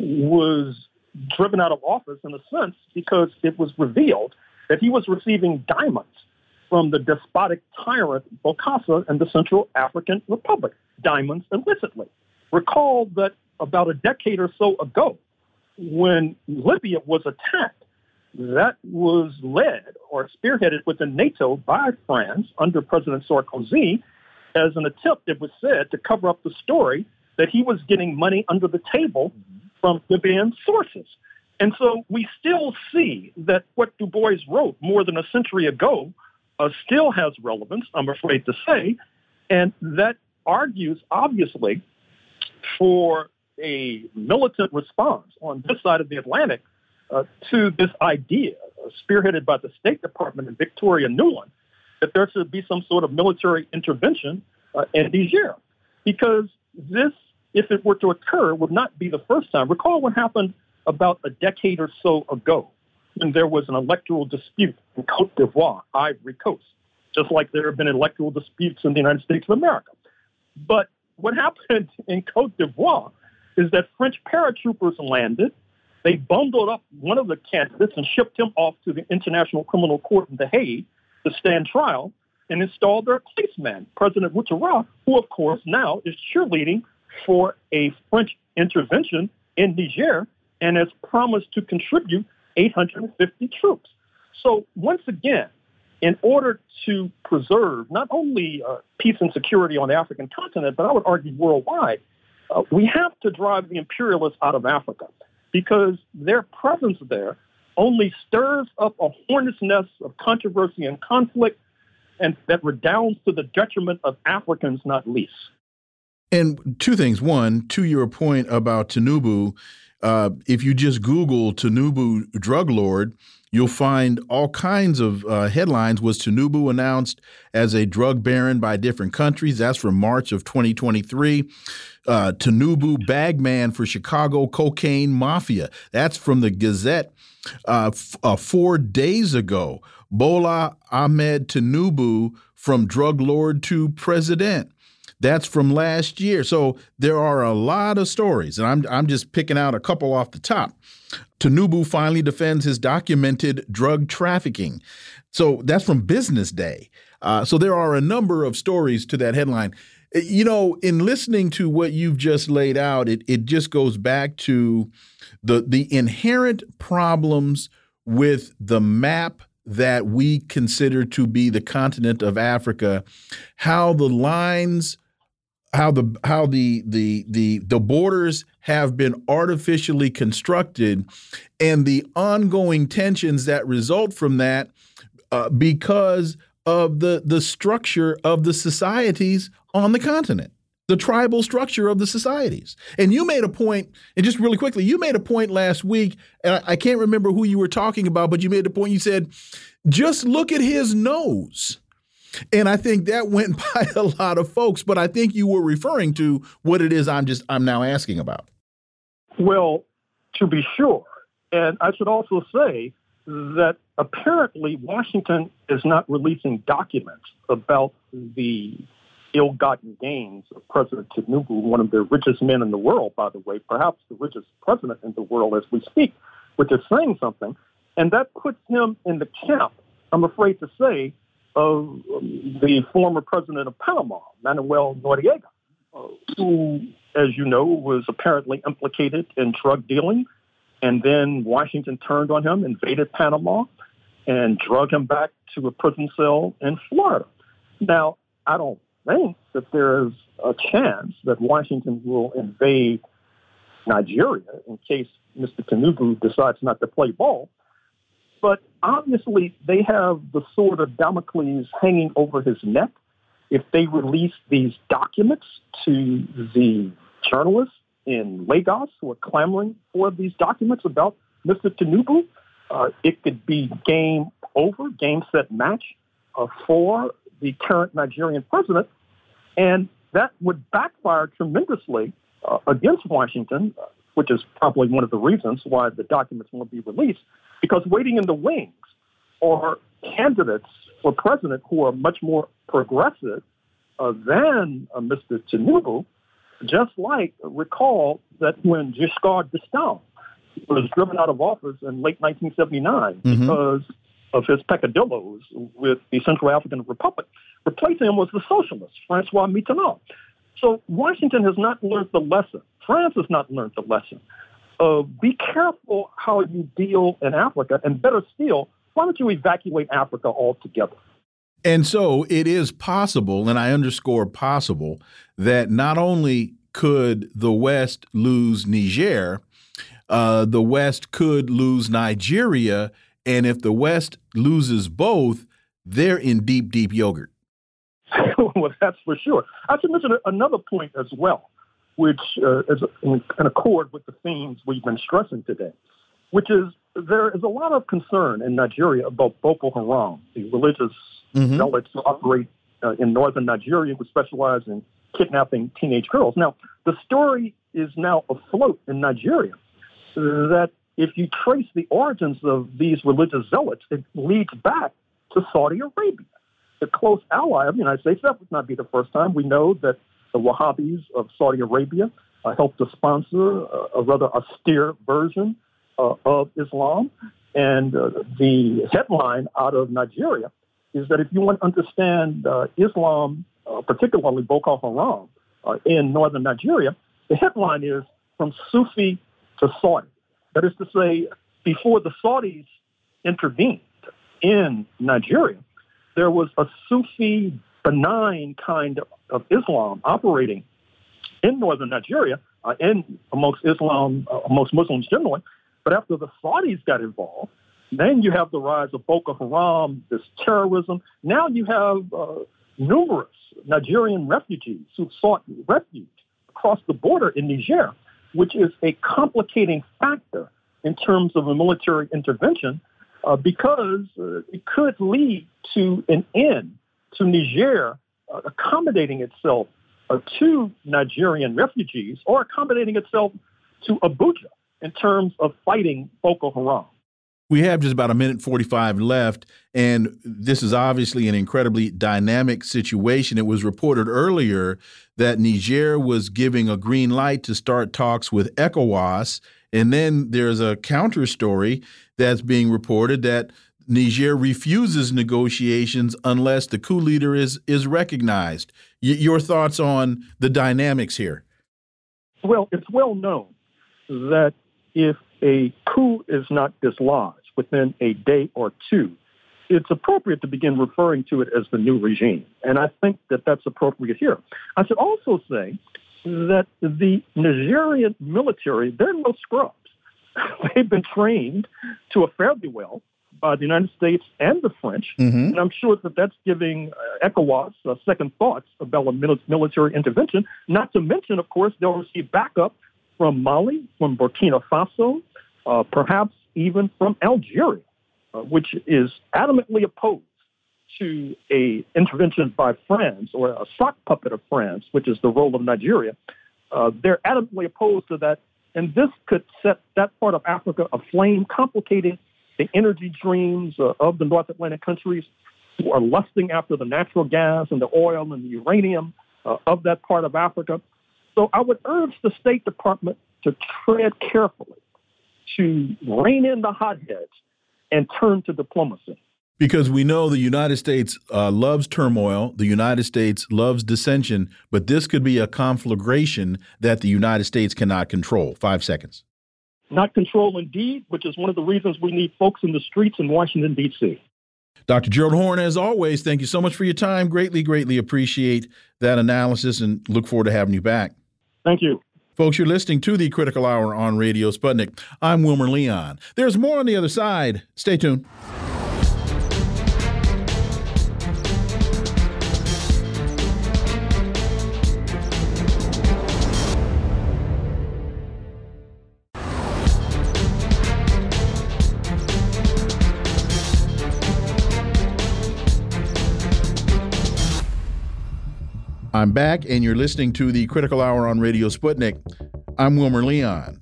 Speaker 4: was driven out of office in a sense because it was revealed that he was receiving diamonds from the despotic tyrant Bokassa in the Central African Republic, diamonds illicitly. Recall that about a decade or so ago, when Libya was attacked, that was led or spearheaded within NATO by France under President Sarkozy as an attempt, it was said, to cover up the story that he was getting money under the table mm-hmm. from Libyan sources. And so we still see that what Du Bois wrote more than a century ago uh, still has relevance, I'm afraid to say, and that argues, obviously, for a militant response on this side of the Atlantic uh, to this idea, uh, spearheaded by the State Department and Victoria Nuland, that there should be some sort of military intervention uh, in Niger. Because this, if it were to occur, would not be the first time. Recall what happened about a decade or so ago when there was an electoral dispute in Cote d'Ivoire, Ivory Coast, just like there have been electoral disputes in the United States of America. But what happened in Cote d'Ivoire is that French paratroopers landed. They bundled up one of the candidates and shipped him off to the International Criminal Court in The Hague to stand trial and installed their placeman, President Ouattara, who, of course, now is cheerleading for a French intervention in Niger and has promised to contribute 850 troops. So once again, in order to preserve not only uh, peace and security on the African continent, but I would argue worldwide, uh, we have to drive the imperialists out of Africa because their presence there only stirs up a hornet's nest of controversy and conflict, and that redounds to the detriment of Africans, not least.
Speaker 1: And two things. One, to your point about Tinubu, uh, if you just Google Tinubu drug lord, you'll find all kinds of uh, headlines. Was Tinubu announced as a drug baron by different countries? That's from March of 2023. Uh, Tinubu bagman for Chicago cocaine mafia. That's from the Gazette uh, uh, four days ago. Bola Ahmed Tinubu from drug lord to president. That's from last year. So there are a lot of stories, and I'm, I'm just picking out a couple off the top. Tinubu finally defends his documented drug trafficking. So that's from Business Day. Uh, so there are a number of stories to that headline. Uh, you know, in listening to what you've just laid out, it, it just goes back to the the inherent problems with the map that we consider to be the continent of Africa, how the lines how the how the the the the borders have been artificially constructed and the ongoing tensions that result from that uh, because of the the structure of the societies on the continent the tribal structure of the societies. And you made a point and just really quickly you made a point last week and I, I can't remember who you were talking about but you made a point you said just look at his nose and I think that went by a lot of folks, but I think you were referring to what it is I'm just I'm now asking about.
Speaker 4: Well, to be sure. And I should also say that apparently Washington is not releasing documents about the ill-gotten gains of President Tinubu, one of the richest men in the world, by the way, perhaps the richest president in the world as we speak, which is saying something. And that puts him in the camp, I'm afraid to say, of the former president of Panama, Manuel Noriega, uh, who, as you know, was apparently implicated in drug dealing. And then Washington turned on him, invaded Panama, and drug him back to a prison cell in Florida. Now, I don't think that there is a chance that Washington will invade Nigeria in case Mr. Tinubu decides not to play ball. But obviously, they have the sword of Damocles hanging over his neck. If they release these documents to the journalists in Lagos who are clamoring for these documents about Mr. Tinubu, uh, it could be game over, game set match uh, for the current Nigerian president. And that would backfire tremendously uh, against Washington, which is probably one of the reasons why the documents won't be released, because waiting in the wings are candidates for president who are much more progressive uh, than uh, Mr. Tinubu, just like recall that when Giscard d'Estaing was driven out of office in late 1979 mm-hmm. because of his peccadillos with the Central African Republic. Replacing him was the socialist, Francois Mitterrand. So Washington has not learned the lesson. France has not learned the lesson. Uh, be careful how you deal in Africa, and better still, why don't you evacuate Africa altogether?
Speaker 1: And so it is possible, and I underscore possible, that not only could the West lose Niger, uh, the West could lose Nigeria and if the West loses both, they're in deep, deep yogurt.
Speaker 4: well, that's for sure. I should mention another point as well, which uh, is in accord with the themes we've been stressing today, which is there is a lot of concern in Nigeria about Boko Haram, the religious mm-hmm. zealots who operate uh, in northern Nigeria who specialize in kidnapping teenage girls. Now, the story is now afloat in Nigeria that if you trace the origins of these religious zealots, it leads back to Saudi Arabia, the close ally of the United States. That would not be the first time. We know that the Wahhabis of Saudi Arabia uh, helped to sponsor a, a rather austere version uh, of Islam. And uh, the headline out of Nigeria is that if you want to understand uh, Islam, uh, particularly Boko Haram, uh, in northern Nigeria, the headline is From Sufi to Saudi. That is to say, before the Saudis intervened in Nigeria, there was a Sufi benign kind of Islam operating in northern Nigeria uh, and amongst Islam, uh, amongst Muslims generally. But after the Saudis got involved, then you have the rise of Boko Haram, this terrorism. Now you have uh, numerous Nigerian refugees who sought refuge across the border in Niger which is a complicating factor in terms of a military intervention uh, because uh, it could lead to an end to Niger uh, accommodating itself uh, to Nigerian refugees or accommodating itself to Abuja in terms of fighting Boko Haram.
Speaker 1: We have just about a minute 45 left, and this is obviously an incredibly dynamic situation. It was reported earlier that Niger was giving a green light to start talks with ECOWAS. And then there's a counter story that's being reported that Niger refuses negotiations unless the coup leader is is recognized. Y your thoughts on the dynamics here?
Speaker 4: Well, it's well known that if a coup is not dislodged within a day or two, it's appropriate to begin referring to it as the new regime. And I think that that's appropriate here. I should also say that the Nigerian military, they're no scrubs. They've been trained to a fairly well by the United States and the French. Mm-hmm. And I'm sure that that's giving uh, ECOWAS uh, second thoughts about a military intervention. Not to mention, of course, they'll receive backup from Mali, from Burkina Faso, uh, perhaps even from Algeria, uh, which is adamantly opposed to a intervention by France or a sock puppet of France, which is the role of Nigeria. Uh, they're adamantly opposed to that, and this could set that part of Africa aflame, complicating the energy dreams uh, of the North Atlantic countries who are lusting after the natural gas and the oil and the uranium uh, of that part of Africa. So I would urge the State Department to tread carefully, to rein in the hotheads, and turn to diplomacy.
Speaker 1: Because we know the United States uh, loves turmoil, the United States loves dissension, but this could be a conflagration that the United States cannot control. Five seconds.
Speaker 4: Not control indeed, which is one of the reasons we need folks in the streets in Washington, D.C.
Speaker 1: Dr. Gerald Horne, as always, thank you so much for your time. Greatly, greatly appreciate that analysis and look forward to having you back.
Speaker 4: Thank you.
Speaker 1: Folks, you're listening to the Critical Hour on Radio Sputnik. I'm Wilmer Leon. There's more on the other side. Stay tuned. I'm back, and you're listening to the Critical Hour on Radio Sputnik. I'm Wilmer Leon.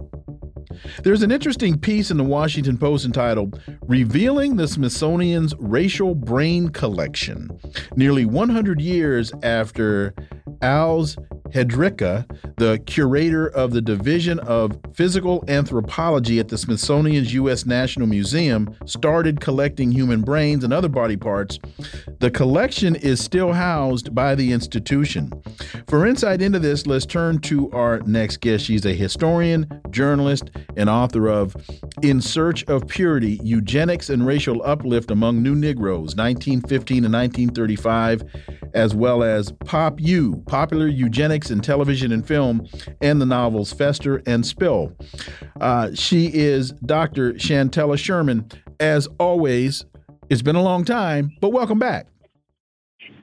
Speaker 1: There's an interesting piece in the Washington Post entitled Revealing the Smithsonian's Racial Brain Collection. Nearly 100 years after Alois Hrdlicka, the curator of the Division of Physical Anthropology at the Smithsonian's U.S. National Museum, started collecting human brains and other body parts, the collection is still housed by the institution. For insight into this, let's turn to our next guest. She's a historian, journalist, and author of In Search of Purity Eugenics and Racial Uplift Among New Negroes, 1915 to 1935, as well as Pop U, Popular Eugenics in Television and Film, and the novels Fester and Spill. Uh, she is Dr. Shantella Sherman. As always, it's been a long time, but welcome back.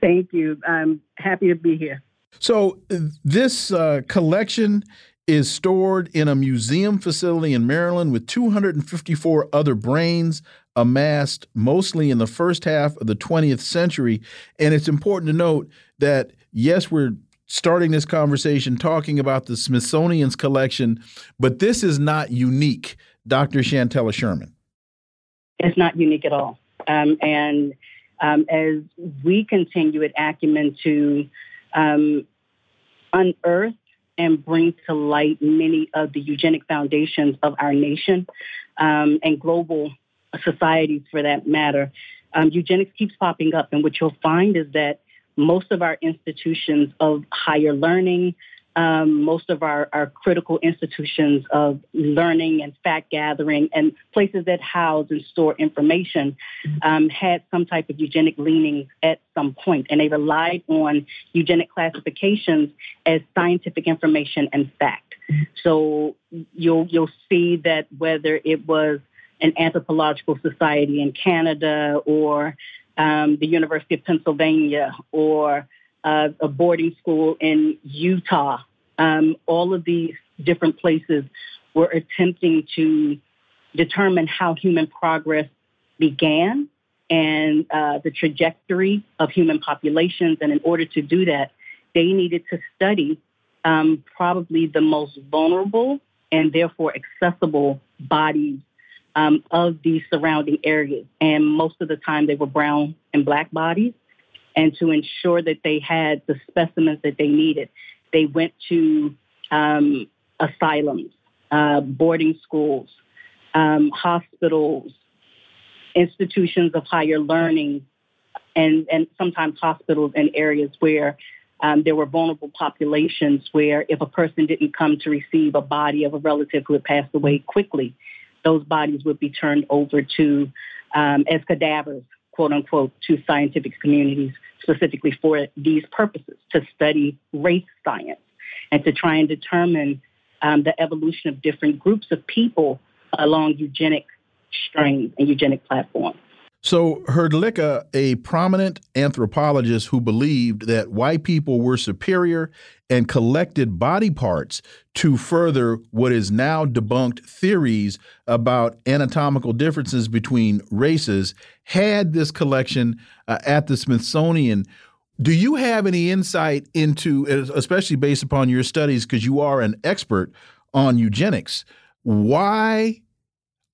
Speaker 5: Thank you. I'm happy to be here.
Speaker 1: So, this uh, collection is stored in a museum facility in Maryland with 254 other brains amassed mostly in the first half of the 20th century. And it's important to note that, yes, we're starting this conversation talking about the Smithsonian's collection, but this is not unique, Dr. Shantella Sherman.
Speaker 5: It's not unique at all. Um, and um, as we continue at Acumen to um, unearth and bring to light many of the eugenic foundations of our nation um, and global societies for that matter, um, eugenics keeps popping up. And what you'll find is that most of our institutions of higher learning, um, most of our, our critical institutions of learning and fact gathering and places that house and store information um, had some type of eugenic leaning at some point, and they relied on eugenic classifications as scientific information and fact. So you'll you'll see that whether it was an anthropological society in Canada or um, the University of Pennsylvania or uh, a boarding school in Utah. Um, all of these different places were attempting to determine how human progress began and uh, the trajectory of human populations. And in order to do that, they needed to study um, probably the most vulnerable and therefore accessible bodies um, of these surrounding areas. And most of the time, they were brown and black bodies. And to ensure that they had the specimens that they needed, they went to um, asylums, uh, boarding schools, um, hospitals, institutions of higher learning, and, and sometimes hospitals in areas where um, there were vulnerable populations where if a person didn't come to receive a body of a relative who had passed away quickly, those bodies would be turned over to um, as cadavers, quote unquote, to scientific communities specifically for these purposes to study race science and to try and determine um, the evolution of different groups of people along eugenic strains and eugenic platforms.
Speaker 1: So, Hrdlicka, a prominent anthropologist who believed that white people were superior and collected body parts to further what is now debunked theories about anatomical differences between races, had this collection uh, at the Smithsonian. Do you have any insight into, especially based upon your studies, because you are an expert on eugenics, why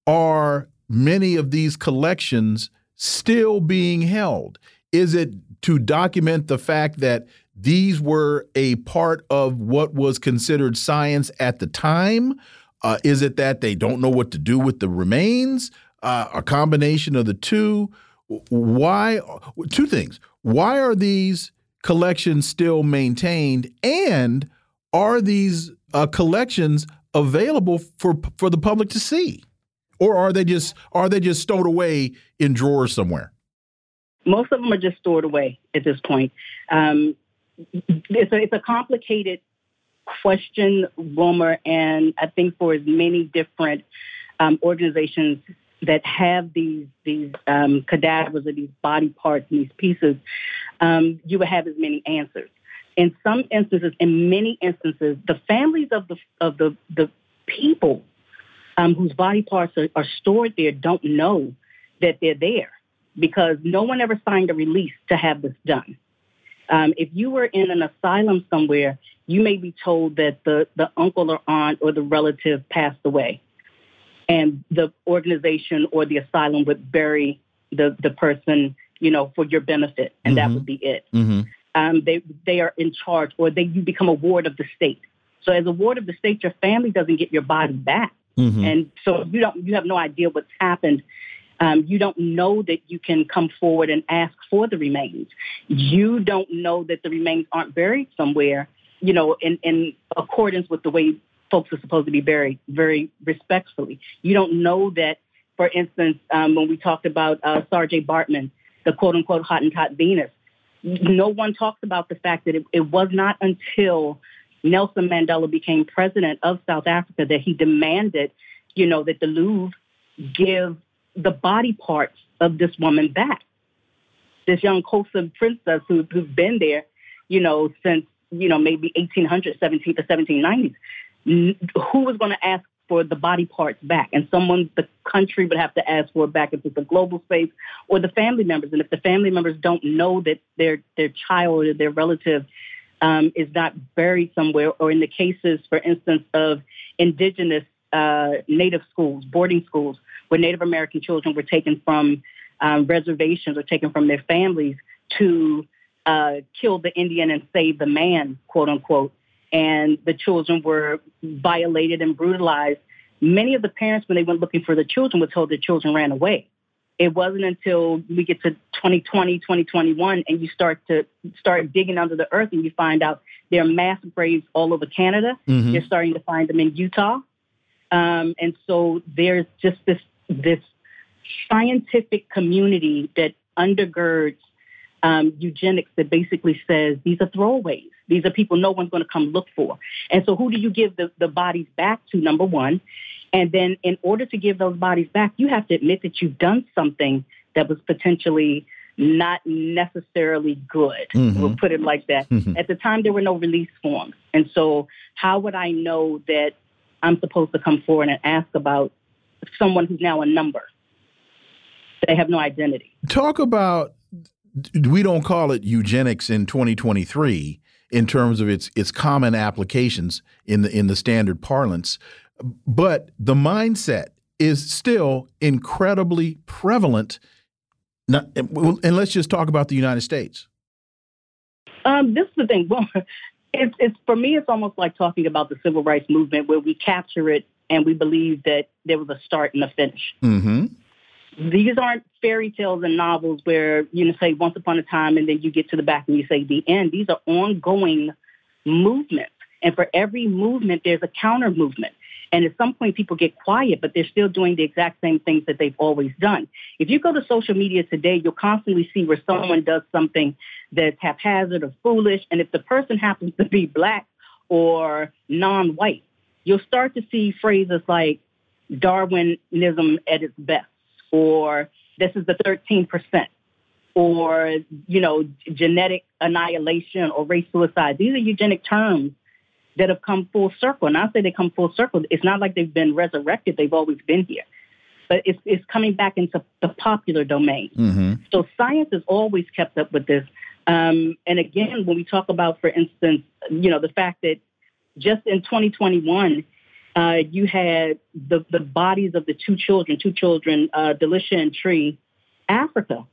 Speaker 1: are many of these collections still being held? Is it to document the fact that these were a part of what was considered science at the time? Uh, is it that they don't know what to do with the remains? Uh, a combination of the two? Why? Two things. Why are these collections still maintained? And are these uh, collections available for for the public to see, or are they just are they just stowed away in drawers somewhere?
Speaker 5: Most of them are just stored away at this point. Um, it's a, it's a complicated question, Wilmer, and I think for as many different um, organizations that have these these um, cadavers or these body parts and these pieces, um, you would have as many answers. In some instances, in many instances, the families of the of the the people um, whose body parts are, are stored there don't know that they're there because no one ever signed a release to have this done. Um, if you were in an asylum somewhere, you may be told that the, the uncle or aunt or the relative passed away. And the organization or the asylum would bury the, the person, you know, for your benefit, and mm-hmm. that would be it. Mm-hmm. Um, they, they are in charge, or they, you become a ward of the state. So as a ward of the state, your family doesn't get your body back. Mm-hmm. And so you don't, you have no idea what's happened um, you don't know that you can come forward and ask for the remains. You don't know that the remains aren't buried somewhere, you know, in, in accordance with the way folks are supposed to be buried, very respectfully. You don't know that, for instance, um, when we talked about uh, Baartman, the quote unquote Hottentot Venus, no one talks about the fact that it, it was not until Nelson Mandela became president of South Africa that he demanded, you know, that the Louvre give the body parts of this woman back. This young Xhosa princess who, who's been there, you know, since, you know, maybe 1800, 17 to 1790s. Who was going to ask for the body parts back? And someone, the country would have to ask for it back if it's a global space or the family members. And if the family members don't know that their, their child or their relative um, is not buried somewhere, or in the cases, for instance, of indigenous uh, native schools, boarding schools, where Native American children were taken from um, reservations or taken from their families to uh, kill the Indian and save the man, quote unquote. And the children were violated and brutalized. Many of the parents, when they went looking for the children, were told their children ran away. It wasn't until we get to 2020, 2021, and you start to start digging under the earth and you find out there are mass graves all over Canada. Mm-hmm. You're starting to find them in Utah. Um, and so there's just this this scientific community that undergirds um, eugenics that basically says these are throwaways. These are people no one's going to come look for. And so who do you give the, the bodies back to, number one? And then in order to give those bodies back, you have to admit that you've done something that was potentially not necessarily good. Mm-hmm. We'll put it like that. Mm-hmm. At the time, there were no release forms. And so how would I know that I'm supposed to come forward and ask about someone who's now a number. They have no identity.
Speaker 1: Talk about we don't call it eugenics in 2023 in terms of its its common applications in the in the standard parlance, but the mindset is still incredibly prevalent. Not, and let's just talk about the United States.
Speaker 5: Um, this is the thing. Well, it's, it's for me, it's almost like talking about the civil rights movement, where we capture it and we believe that there was a start and a finish. Mm-hmm. These aren't fairy tales and novels where you know say once upon a time and then you get to the back and you say the end. These are ongoing movements, and for every movement, there's a counter movement. And at some point, people get quiet, but they're still doing the exact same things that they've always done. If you go to social media today, you'll constantly see where someone does something that's haphazard or foolish. And if the person happens to be black or non white, you'll start to see phrases like Darwinism at its best, or this is the 13%, or, you know, genetic annihilation or race suicide. These are eugenic terms that have come full circle. And I say they come full circle. It's not like they've been resurrected. They've always been here. But it's, it's coming back into the popular domain. Mm-hmm. So science has always kept up with this. Um, and again, when we talk about, for instance, you know, the fact that just in 2021, uh, you had the, the bodies of the two children, two children, uh, Delisha and Tree, Africa.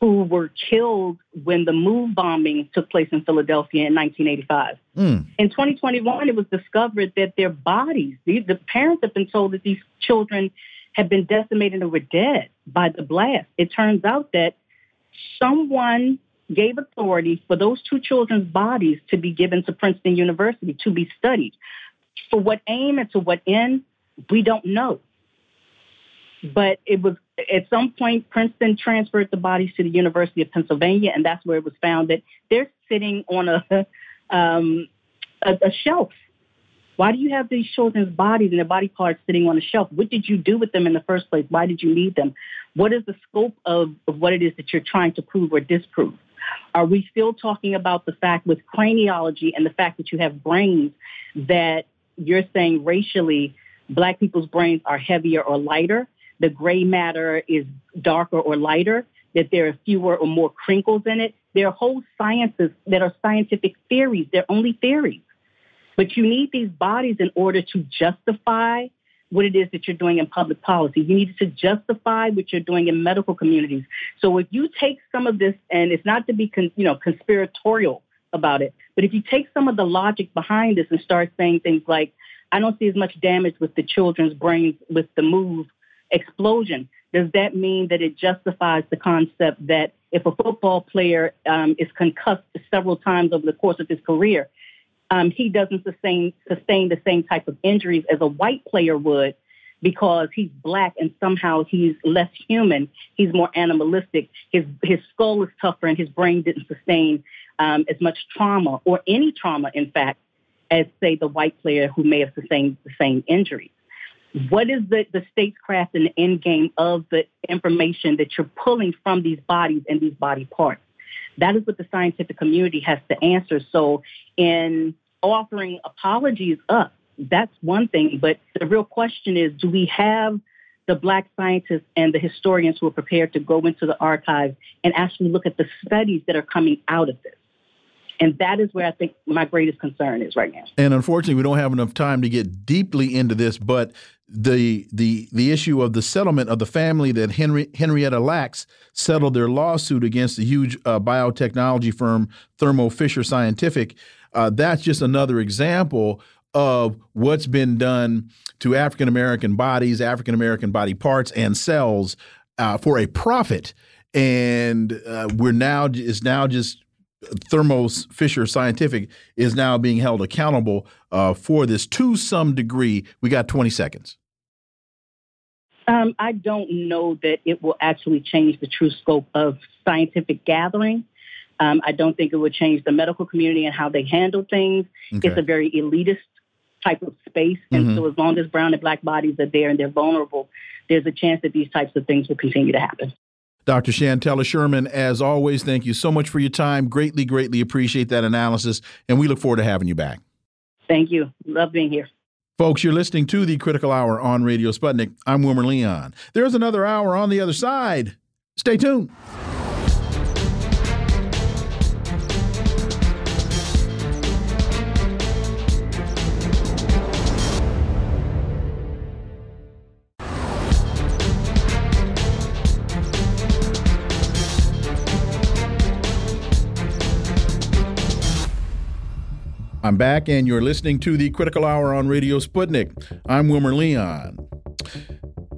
Speaker 5: Who were killed when the MOVE bombing took place in Philadelphia in 1985. Mm. In 2021, it was discovered that their bodies, the, the parents have been told that these children had been decimated and were dead by the blast. It turns out that someone gave authority for those two children's bodies to be given to Princeton University to be studied. For what aim and to what end, we don't know. But it was at some point, Princeton transferred the bodies to the University of Pennsylvania, and that's where it was found that they're sitting on a, um, a, a shelf. Why do you have these children's bodies and their body parts sitting on a shelf? What did you do with them in the first place? Why did you need them? What is the scope of, of what it is that you're trying to prove or disprove? Are we still talking about the fact with craniology and the fact that you have brains that you're saying racially black people's brains are heavier or lighter? The gray matter is darker or lighter, that there are fewer or more crinkles in it. There are whole sciences that are scientific theories. They're only theories. But you need these bodies in order to justify what it is that you're doing in public policy. You need to justify what you're doing in medical communities. So if you take some of this, and it's not to be, con, you know, conspiratorial about it, but if you take some of the logic behind this and start saying things like, I don't see as much damage with the children's brains with the move explosion, does that mean that it justifies the concept that if a football player um, is concussed several times over the course of his career, um, he doesn't sustain sustain the same type of injuries as a white player would because he's black and somehow he's less human. He's more animalistic. His his skull is tougher and his brain didn't sustain um, as much trauma or any trauma, in fact, as say the white player who may have sustained the same injury. What is the, the statecraft and the end game of the information that you're pulling from these bodies and these body parts? That is what the scientific community has to answer. So, in offering apologies up, that's one thing. But the real question is do we have the black scientists and the historians who are prepared to go into the archives and actually look at the studies that are coming out of this? And that is where I think my greatest concern is right now.
Speaker 1: And unfortunately, we don't have enough time to get deeply into this, but the the the issue of the settlement of the family that Henry, Henrietta Lacks settled their lawsuit against the huge uh, biotechnology firm Thermo Fisher Scientific. Uh, that's just another example of what's been done to African American bodies, African American body parts, and cells uh, for a profit. And uh, we're now is now just Thermo Fisher Scientific is now being held accountable uh, for this to some degree. We got 20 seconds.
Speaker 5: Um, I don't know that it will actually change the true scope of scientific gathering. Um, I don't think it would change the medical community and how they handle things. Okay. It's a very elitist type of space. And mm -hmm. so as long as brown and black bodies are there and they're vulnerable, there's a chance that these types of things will continue to happen.
Speaker 1: Dr. Shantella Sherman, as always, thank you so much for your time. Greatly, greatly appreciate that analysis, and we look forward to having you back.
Speaker 5: Thank you. Love being here.
Speaker 1: Folks, you're listening to the Critical Hour on Radio Sputnik. I'm Wilmer Leon. There's another hour on the other side. Stay tuned. I'm back, and you're listening to the Critical Hour on Radio Sputnik. I'm Wilmer Leon.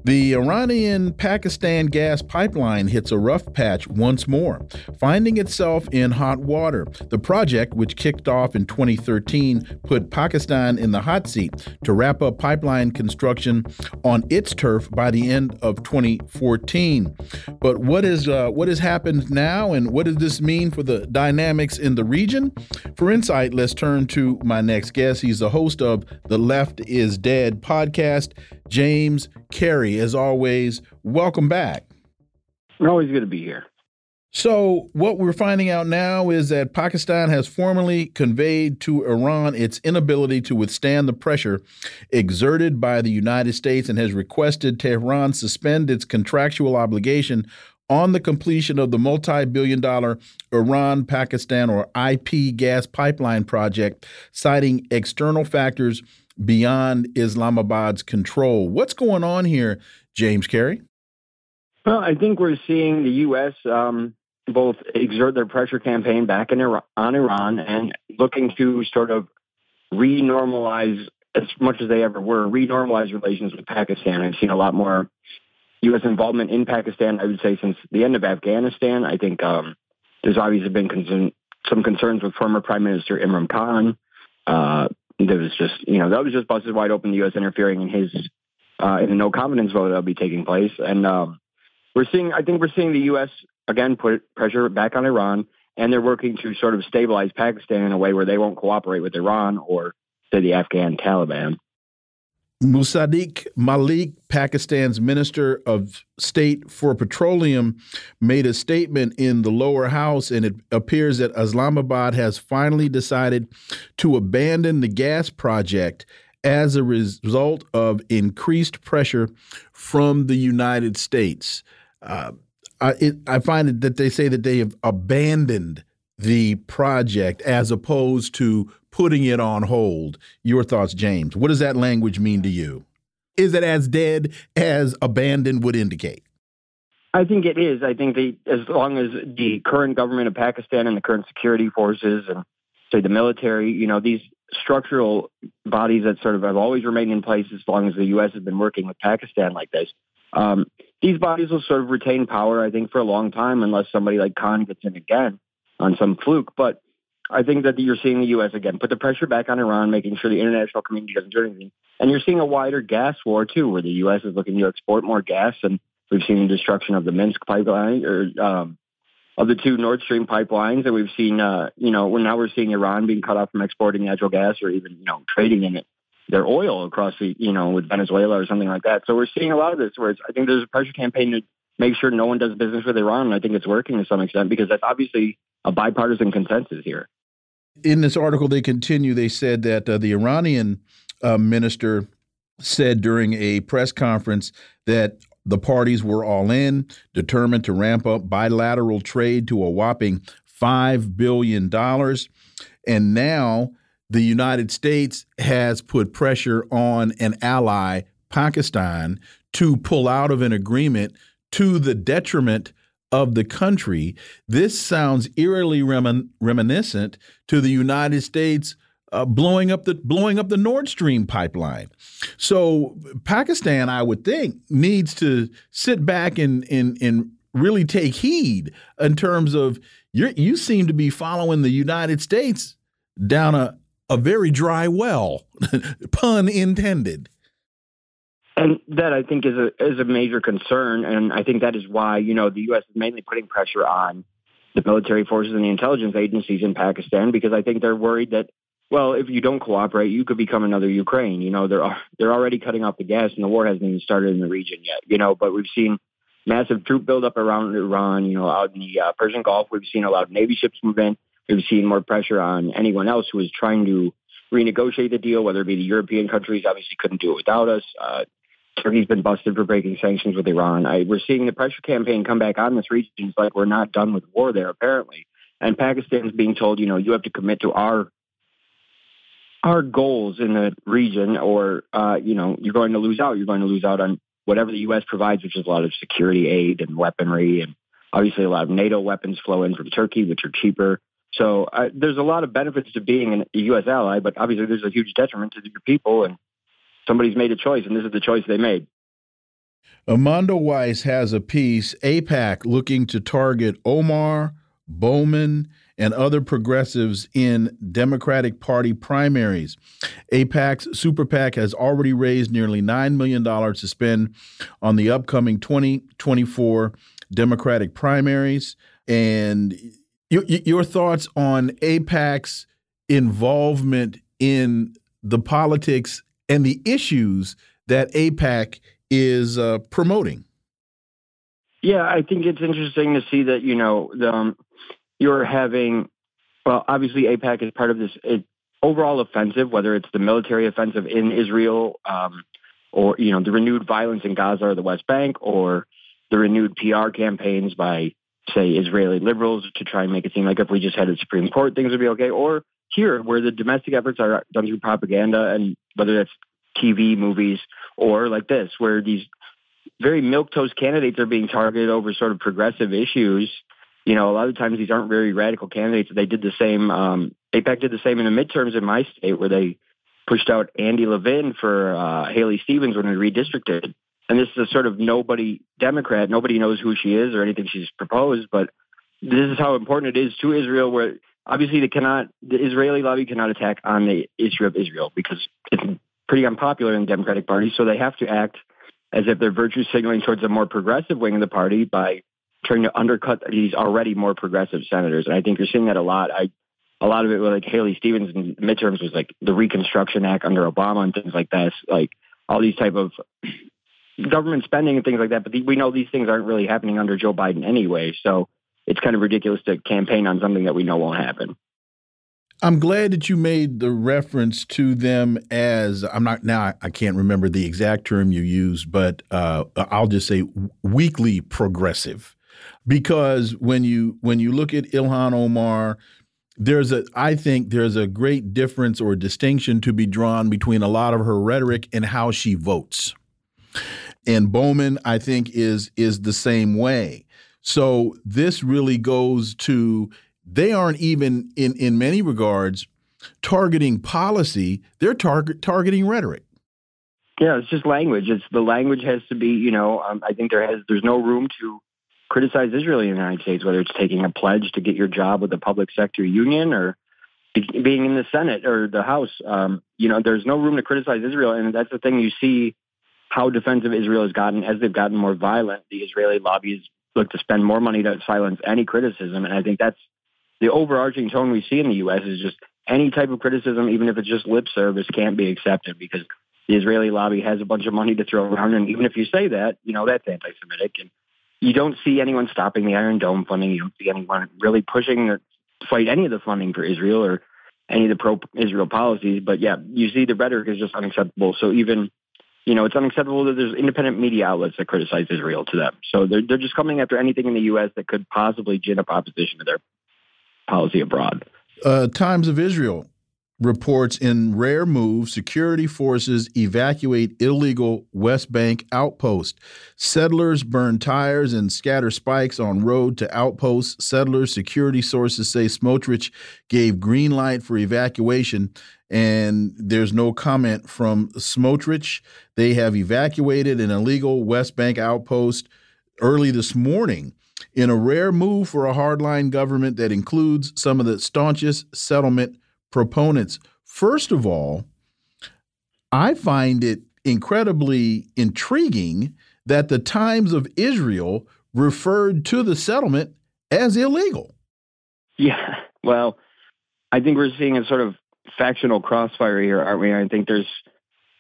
Speaker 1: The Iranian Pakistan gas pipeline hits a rough patch once more, finding itself in hot water. The project, which kicked off in 2013, put Pakistan in the hot seat to wrap up pipeline construction on its turf by the end of 2014. But what is uh, what has happened now, and what does this mean for the dynamics in the region? For insight, let's turn to my next guest. He's the host of the Left is Dead podcast. James Carey, as always, welcome back.
Speaker 6: Always good to be here.
Speaker 1: So, what we're finding out now is that Pakistan has formally conveyed to Iran its inability to withstand the pressure exerted by the United States and has requested Tehran suspend its contractual obligation on the completion of the multi billion dollar Iran Pakistan or IP gas pipeline project, citing external factors beyond Islamabad's control. What's going on here, James Carey?
Speaker 6: Well, I think we're seeing the U.S. Um, both exert their pressure campaign back in Iran, on Iran and looking to sort of re-normalize as much as they ever were, re-normalize relations with Pakistan. I've seen a lot more U.S. involvement in Pakistan. I would say since the end of Afghanistan. I think um, there's obviously been concern, some concerns with former Prime Minister Imran Khan. Uh, there was just, you know, that was just busted wide open. The U.S. interfering in his uh, in a no confidence vote that'll be taking place, and um, we're seeing. I think we're seeing the U.S. again put pressure back on Iran, and they're working to sort of stabilize Pakistan in a way where they won't cooperate with Iran or say the Afghan Taliban.
Speaker 1: Musaddiq Malik, Pakistan's Minister of State for Petroleum, made a statement in the lower house, and it appears that Islamabad has finally decided to abandon the gas project as a result of increased pressure from the United States. Uh, I, it, I find it that they say that they have abandoned the project as opposed to putting it on hold. Your thoughts, James? What does that language mean to you? Is it as dead as abandoned would indicate?
Speaker 6: I think it is. I think as long as the current government of Pakistan and the current security forces and say the military, you know, these structural bodies that sort of have always remained in place as long as the U.S. has been working with Pakistan like this. Um, these bodies will sort of retain power, I think, for a long time unless somebody like Khan gets in again on some fluke. But I think that you're seeing the U.S. again put the pressure back on Iran, making sure the international community doesn't do anything. And you're seeing a wider gas war too, where the U.S. is looking to export more gas, and we've seen the destruction of the Minsk pipeline or um, of the two Nord Stream pipelines, and we've seen, uh, you know, we're now we're seeing Iran being cut off from exporting natural gas or even you know trading in it their oil across the, you know, with Venezuela or something like that. So we're seeing a lot of this where I think there's a pressure campaign to make sure no one does business with Iran. And I think it's working to some extent because that's obviously a bipartisan consensus here.
Speaker 1: In this article, they continue, they said that uh, the Iranian uh, minister said during a press conference that the parties were all in, determined to ramp up bilateral trade to a whopping $5 billion. And now the United States has put pressure on an ally, Pakistan, to pull out of an agreement to the detriment of the country. This sounds eerily remin reminiscent to the United States uh, blowing up the blowing up the Nord Stream pipeline. So Pakistan, I would think, needs to sit back and and and really take heed in terms of you you seem to be following the United States down a a very dry well, pun intended.
Speaker 6: And that I think is a is a major concern, and I think that is why you know the U.S. is mainly putting pressure on the military forces and the intelligence agencies in Pakistan because I think they're worried that well, if you don't cooperate, you could become another Ukraine. You know, they're they're already cutting off the gas, and the war hasn't even started in the region yet. You know, but we've seen massive troop buildup around Iran. You know, out in the uh, Persian Gulf, we've seen a lot of Navy ships move in. We've seen more pressure on anyone else who is trying to renegotiate the deal, whether it be the European countries, obviously couldn't do it without us. Uh, Turkey's been busted for breaking sanctions with Iran. I, we're seeing the pressure campaign come back on this region. It's like we're not done with war there, apparently. And Pakistan's being told, you know, you have to commit to our our goals in the region, or uh, you know, you're going to lose out. You're going to lose out on whatever the U.S. provides, which is a lot of security aid and weaponry, and obviously a lot of NATO weapons flow in from Turkey, which are cheaper. So uh, there's a lot of benefits to being a U.S. ally, but obviously there's a huge detriment to your people, and somebody's made a choice, and this is the choice they made.
Speaker 1: Amanda Weiss has a piece, AIPAC looking to target Omar, Bowman, and other progressives in Democratic Party primaries. AIPAC's Super PAC has already raised nearly $9 million to spend on the upcoming 2024 Democratic primaries. And your, your thoughts on AIPAC's involvement in the politics and the issues that AIPAC is uh, promoting.
Speaker 6: Yeah, I think it's interesting to see that you know the, um, you're having. Well, obviously, AIPAC is part of this it, overall offensive, whether it's the military offensive in Israel, um, or you know the renewed violence in Gaza or the West Bank, or the renewed PR campaigns by say Israeli liberals to try and make it seem like if we just had a Supreme Court, things would be okay. Or here, where the domestic efforts are done through propaganda, and whether that's TV, movies, or like this, where these very milquetoast candidates are being targeted over sort of progressive issues you know, a lot of times these aren't very radical candidates. They did the same. Um, AIPAC did the same in the midterms in my state, where they pushed out Andy Levin for uh, Haley Stevens when we redistricted. And this is a sort of nobody Democrat. Nobody knows who she is or anything she's proposed, but this is how important it is to Israel. Where obviously they cannot, the Israeli lobby cannot attack on the issue of Israel because it's pretty unpopular in the Democratic Party. So they have to act as if they're virtue signaling towards a more progressive wing of the party by trying to undercut these already more progressive senators. And I think you're seeing that a lot. I a lot of it with like Haley Stevens in midterms was like the Reconstruction Act under Obama and things like that. Like all these type of government spending and things like that. But the, we know these things aren't really happening under Joe Biden anyway. So it's kind of ridiculous to campaign on something that we know won't happen.
Speaker 1: I'm glad that you made the reference to them as I'm not now. I can't remember the exact term you used, but uh, I'll just say weakly progressive, because when you when you look at Ilhan Omar, there's a I think there's a great difference or distinction to be drawn between a lot of her rhetoric and how she votes. And Bowman, I think, is is the same way. So this really goes to they aren't even in in many regards targeting policy; they're target targeting rhetoric.
Speaker 6: Yeah, it's just language. It's the language has to be. You know, um, I think there has there's no room to criticize Israel in the United States, whether it's taking a pledge to get your job with the public sector union or being in the Senate or the House. Um, you know, there's no room to criticize Israel, and that's the thing you see how defensive Israel has gotten as they've gotten more violent. The Israeli lobbies look to spend more money to silence any criticism, and I think that's the overarching tone we see in the U.S. is just any type of criticism, even if it's just lip service, can't be accepted because the Israeli lobby has a bunch of money to throw around, and even if you say that, you know that's anti-Semitic, and you don't see anyone stopping the Iron Dome funding. You don't see anyone really pushing or fight any of the funding for Israel or any of the pro-Israel policies. But yeah, you see the rhetoric is just unacceptable. So even you know, it's unacceptable that there's independent media outlets that criticize Israel to them. So they're, they're just coming after anything in the U.S. that could possibly gin up opposition to their policy abroad.
Speaker 1: Uh, Times of Israel reports in rare move, security forces evacuate illegal West Bank outpost. Settlers burn tires and scatter spikes on road to outposts. Settlers, security sources say Smotrich gave green light for evacuation, and there's no comment from Smotrich. They have evacuated an illegal West Bank outpost early this morning in a rare move for a hardline government that includes some of the staunchest settlement proponents. First of all, I find it incredibly intriguing that the Times of Israel referred to the settlement as illegal.
Speaker 6: Yeah, well, I think we're seeing a sort of factional crossfire here, aren't we? I think there's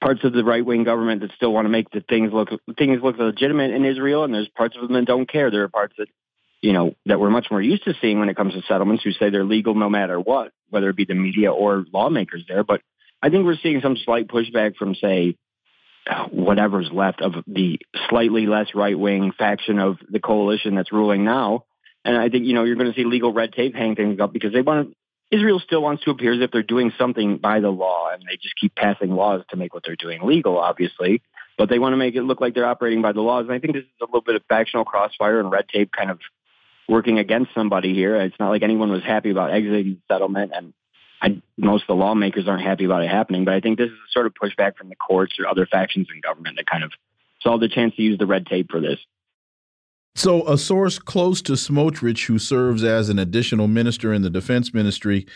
Speaker 6: parts of the right wing government that still want to make the things look things look legitimate in Israel, and there's parts of them that don't care. There are parts that you know that we're much more used to seeing when it comes to settlements who say they're legal no matter what whether it be the media or lawmakers there. But I think we're seeing some slight pushback from, say, whatever's left of the slightly less right wing faction of the coalition that's ruling now. And I think, you know, you're going to see legal red tape hang things up because they want to, Israel still wants to appear as if they're doing something by the law and they just keep passing laws to make what they're doing legal, obviously. But they want to make it look like they're operating by the laws. And I think this is a little bit of factional crossfire and red tape kind of working against somebody here. It's not like anyone was happy about exiting the settlement, and I, most of the lawmakers aren't happy about it happening. But I think this is a sort of pushback from the courts or other factions in government that kind of saw the chance to use the red tape for this.
Speaker 1: So, a source close to Smotrich, who serves as an additional minister in the defense ministry,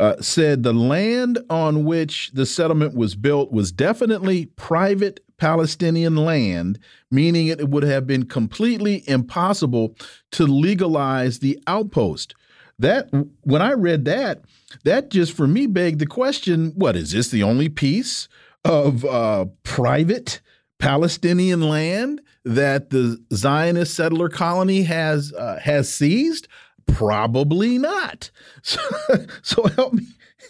Speaker 1: uh, said the land on which the settlement was built was definitely private Palestinian land, meaning it would have been completely impossible to legalize the outpost. That when I read that, that just for me begged the question: What is this? The only piece of uh, private Palestinian land that the Zionist settler colony has uh, has seized? Probably not. So, so help me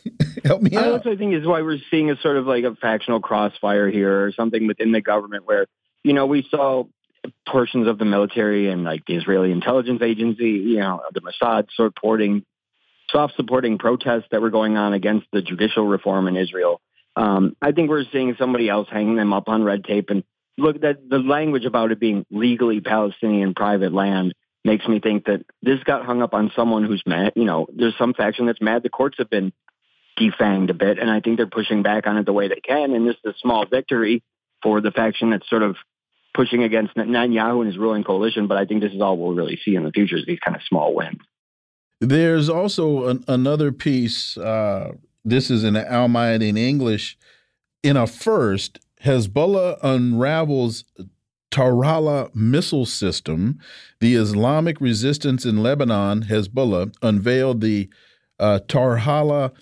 Speaker 1: Help me out.
Speaker 6: I also think is why we're seeing a sort of like a factional crossfire here or something within the government where, you know, we saw portions of the military and like the Israeli intelligence agency, you know, the Mossad supporting, soft supporting protests that were going on against the judicial reform in Israel. Um, I think we're seeing somebody else hanging them up on red tape and look that the language about it being legally Palestinian private land makes me think that this got hung up on someone who's mad. You know, there's some faction that's mad. The courts have been defanged a bit, and I think they're pushing back on it the way they can. And this is a small victory for the faction that's sort of pushing against Netanyahu and his ruling coalition. But I think this is all we'll really see in the future is these kind of small wins.
Speaker 1: There's also an, another piece. Uh, this is in Al Mayadeen English. In a first, Hezbollah unravels Tharallah missile system. The Islamic resistance in Lebanon, Hezbollah, unveiled the uh, Tharallah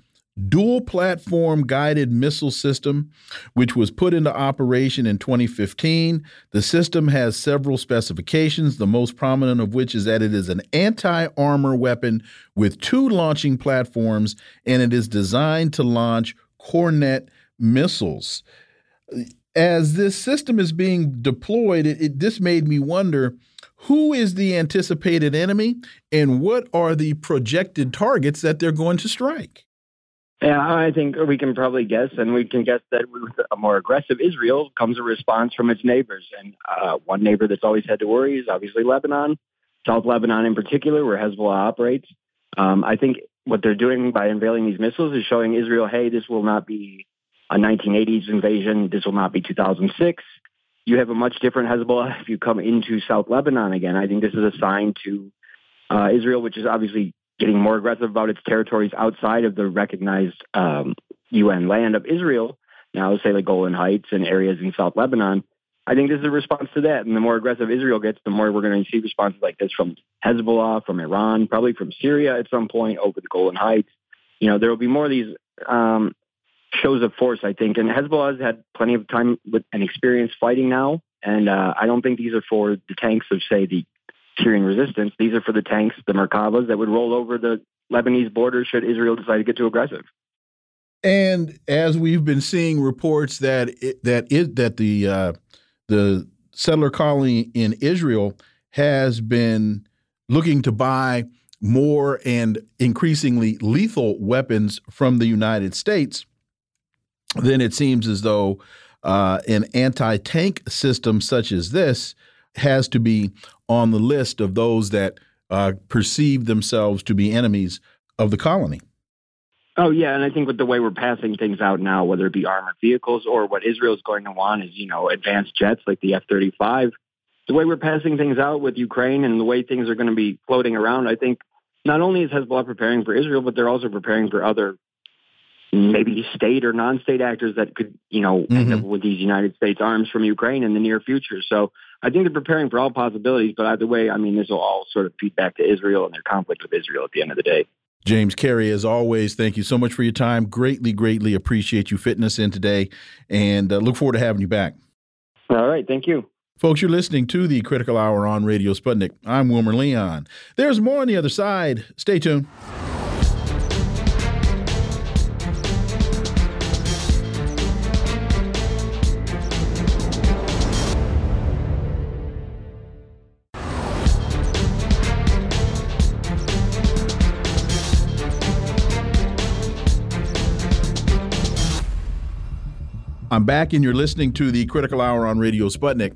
Speaker 1: dual platform guided missile system, which was put into operation in 2015. The system has several specifications, the most prominent of which is that it is an anti armor weapon with two launching platforms, and it is designed to launch Kornet missiles. As this system is being deployed, it, it, this made me wonder who is the anticipated enemy and what are the projected targets that they're going to strike?
Speaker 6: Yeah, I think we can probably guess, and we can guess that with a more aggressive Israel comes a response from its neighbors. And uh, one neighbor that's always had to worry is obviously Lebanon, South Lebanon in particular, where Hezbollah operates. Um, I think what they're doing by unveiling these missiles is showing Israel, hey, this will not be a 1980s invasion. This will not be 2006. You have a much different Hezbollah if you come into South Lebanon again. I think this is a sign to uh, Israel, which is obviously getting more aggressive about its territories outside of the recognized um, UN land of Israel, now say the Golan Heights and areas in South Lebanon. I think this is a response to that. And the more aggressive Israel gets, the more we're going to see responses like this from Hezbollah, from Iran, probably from Syria at some point over the Golan Heights. You know, there will be more of these um, shows of force, I think. And Hezbollah has had plenty of time with and experience fighting now. And uh, I don't think these are for the tanks of, say, the Syrian resistance. These are for the tanks, the Merkavas, that would roll over the Lebanese border should Israel decide to get too aggressive.
Speaker 1: And as we've been seeing reports that it, that it, that the uh, the settler colony in Israel has been looking to buy more and increasingly lethal weapons from the United States, then it seems as though uh, an anti tank system such as this has to be on the list of those that uh, perceive themselves to be enemies of the colony.
Speaker 6: Oh yeah, and I think with the way we're passing things out now, whether it be armored vehicles or what Israel's going to want is you know advanced jets like the F-35. The way we're passing things out with Ukraine and the way things are going to be floating around, I think not only is Hezbollah preparing for Israel, but they're also preparing for other maybe state or non-state actors that could, you know, mm -hmm. end up mm-hmm. with these United States arms from Ukraine in the near future. So I think they're preparing for all possibilities. But either way, I mean, this will all sort of feed back to Israel and their conflict with Israel at the end of the day.
Speaker 1: James Carey, as always, thank you so much for your time. Greatly, greatly appreciate you fitting us in today, and uh, look forward to having you back.
Speaker 6: All right, thank you.
Speaker 1: Folks, you're listening to the Critical Hour on Radio Sputnik. I'm Wilmer Leon. There's more on the other side. Stay tuned. I'm back, and you're listening to the Critical Hour on Radio Sputnik.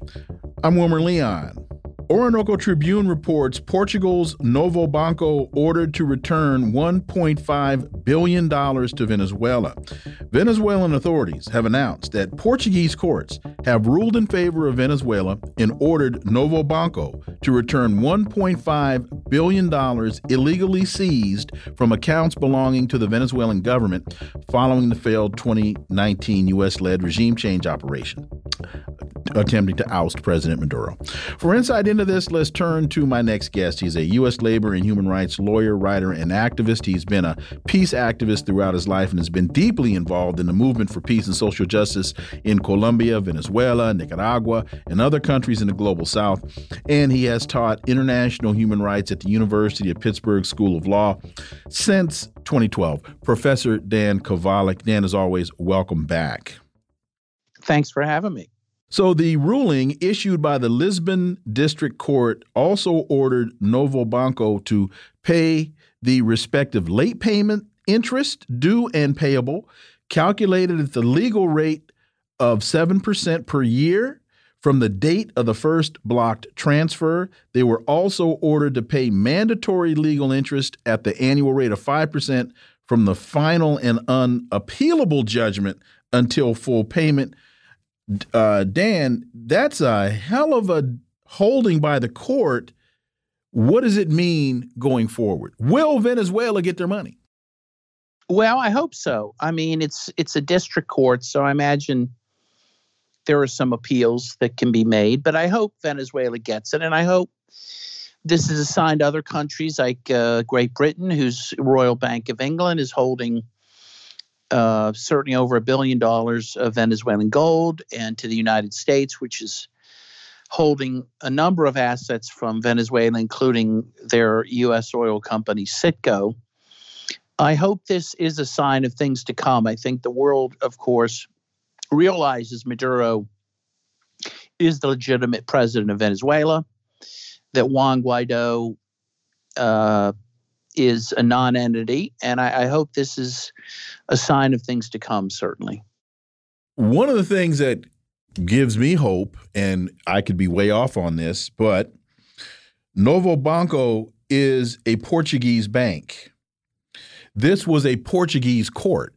Speaker 1: I'm Wilmer Leon. Orinoco Tribune reports Portugal's Novo Banco ordered to return $1.5 billion to Venezuela. Venezuelan authorities have announced that Portuguese courts have ruled in favor of Venezuela and ordered Novo Banco to return $1.5 billion illegally seized from accounts belonging to the Venezuelan government following the failed 2019 U.S. led regime change operation attempting to oust President Maduro. For insight into this, let's turn to my next guest. He's a U.S. labor and human rights lawyer, writer, and activist. He's been a peace activist throughout his life and has been deeply involved in the movement for peace and social justice in Colombia, Venezuela, Nicaragua, and other countries in the global south. And he has taught international human rights at the University of Pittsburgh School of Law since 2012. Professor Dan Kovalik. Dan, as always, welcome back.
Speaker 7: Thanks for having me.
Speaker 1: So the ruling issued by the Lisbon District Court also ordered Novo Banco to pay the respective late payment interest due and payable, calculated at the legal rate of 7% per year from the date of the first blocked transfer. They were also ordered to pay mandatory legal interest at the annual rate of 5% from the final and unappealable judgment until full payment. Uh, Dan, that's a hell of a holding by the court. What does it mean going forward? Will Venezuela get their money?
Speaker 7: Well, I hope so. I mean, it's it's a district court, so I imagine there are some appeals that can be made, but I hope Venezuela gets it, and I hope this is assigned to other countries like uh, Great Britain, whose Royal Bank of England is holding uh, certainly over a billion dollars of Venezuelan gold, and to the United States, which is holding a number of assets from Venezuela, including their U.S. oil company Citgo. I hope this is a sign of things to come. I think the world, of course, realizes Maduro is the legitimate president of Venezuela, that Juan Guaido uh, is a non entity. And I, I hope this is a sign of things to come, certainly.
Speaker 1: One of the things that gives me hope, and I could be way off on this, but Novo Banco is a Portuguese bank. This was a Portuguese court.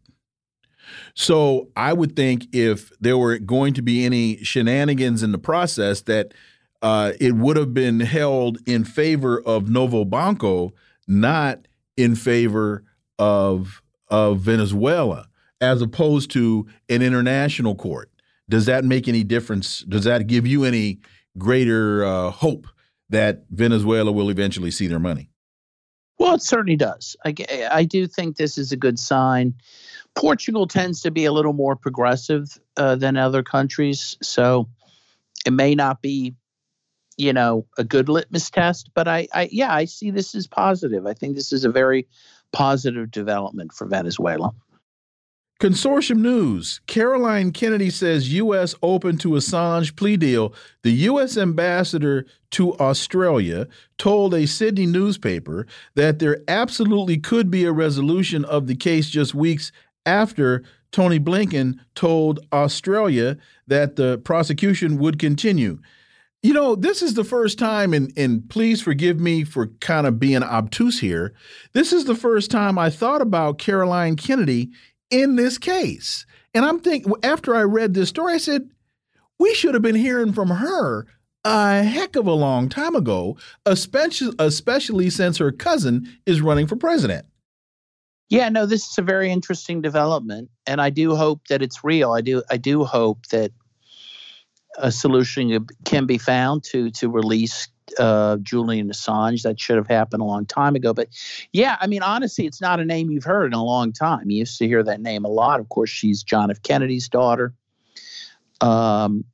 Speaker 1: So I would think if there were going to be any shenanigans in the process, that uh, it would have been held in favor of Novo Banco, not in favor of of Venezuela, as opposed to an international court. Does that make any difference? Does that give you any greater uh, hope that Venezuela will eventually see their money?
Speaker 7: Well, it certainly does. I, I do think this is a good sign. Portugal tends to be a little more progressive uh, than other countries, so it may not be, you know, a good litmus test. But I, I, yeah, I see this as positive. I think this is a very positive development for Venezuela.
Speaker 1: Consortium News. Caroline Kennedy says U.S. open to Assange plea deal. The U.S. ambassador to Australia told a Sydney newspaper that there absolutely could be a resolution of the case just weeks after Tony Blinken told Australia that the prosecution would continue. You know, this is the first time, and, and please forgive me for kind of being obtuse here. This is the first time I thought about Caroline Kennedy in this case. And I'm thinking, after I read this story, I said, we should have been hearing from her a heck of a long time ago, especially, especially since her cousin is running for president.
Speaker 7: Yeah, no, this is a very interesting development, and I do hope that it's real. I do, I do hope that a solution can be found to to release uh, Julian Assange. That should have happened a long time ago. But yeah, I mean, honestly, it's not a name you've heard in a long time. You used to hear that name a lot. Of course, she's John F. Kennedy's daughter. Um,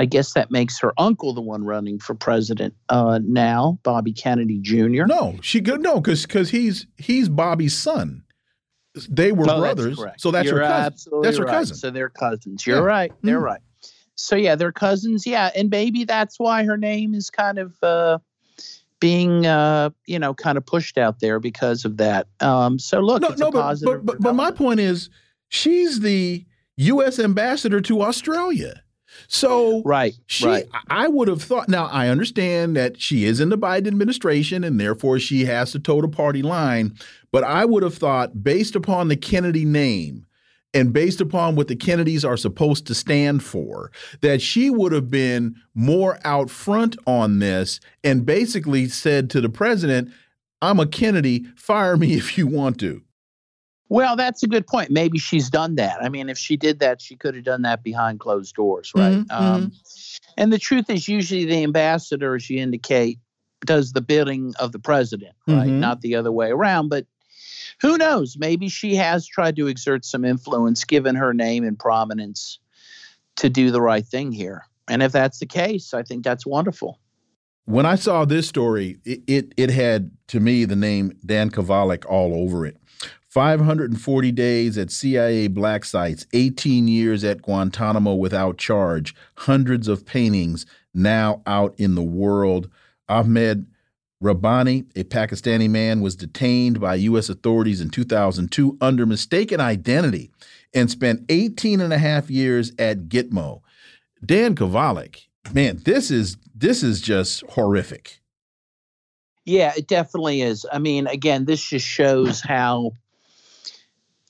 Speaker 7: I guess that makes her uncle the one running for president uh, now, Bobby Kennedy Jr.
Speaker 1: No, she could no, because because he's he's Bobby's son. They were
Speaker 7: no,
Speaker 1: brothers,
Speaker 7: that's
Speaker 1: so that's
Speaker 7: You're
Speaker 1: her cousin. That's her
Speaker 7: right.
Speaker 1: cousin.
Speaker 7: So they're cousins. You're
Speaker 1: Yeah.
Speaker 7: right. They're
Speaker 1: Mm.
Speaker 7: right. So yeah, they're cousins. Yeah, and maybe that's why her name is kind of uh, being uh, you know kind of pushed out there because of that. Um, so look,
Speaker 1: no,
Speaker 7: it's
Speaker 1: no,
Speaker 7: a
Speaker 1: but,
Speaker 7: positive.
Speaker 1: but but but my point is, she's the U.S. ambassador to Australia. So
Speaker 7: right,
Speaker 1: She,
Speaker 7: right.
Speaker 1: I would have thought. Now I understand that she is in the Biden administration, and therefore she has to toe the party line. But I would have thought, based upon the Kennedy name, and based upon what the Kennedys are supposed to stand for, that she would have been more out front on this and basically said to the president, "I'm a Kennedy. Fire me if you want to."
Speaker 7: Well, that's a good point. Maybe she's done that. I mean, if she did that, she could have done that behind closed doors, right?
Speaker 1: Mhm,
Speaker 7: Um, and the truth is, usually the ambassador, as you indicate, does the bidding of the president, right?
Speaker 1: Mhm.
Speaker 7: Not the other way around. But who knows? Maybe she has tried to exert some influence, given her name and prominence, to do the right thing here. And if that's the case, I think that's wonderful.
Speaker 1: When I saw this story, it, it, it had to me the name Dan Kovalik all over it. 540 days at CIA black sites, 18 years at Guantanamo without charge, hundreds of paintings now out in the world. Ahmed Rabbani, a Pakistani man, was detained by U.S. authorities in 2002 under mistaken identity and spent 18 and a half years at Gitmo. Dan Kovalik man, this is this is just horrific.
Speaker 7: Yeah, it definitely is. I mean, again, this just shows how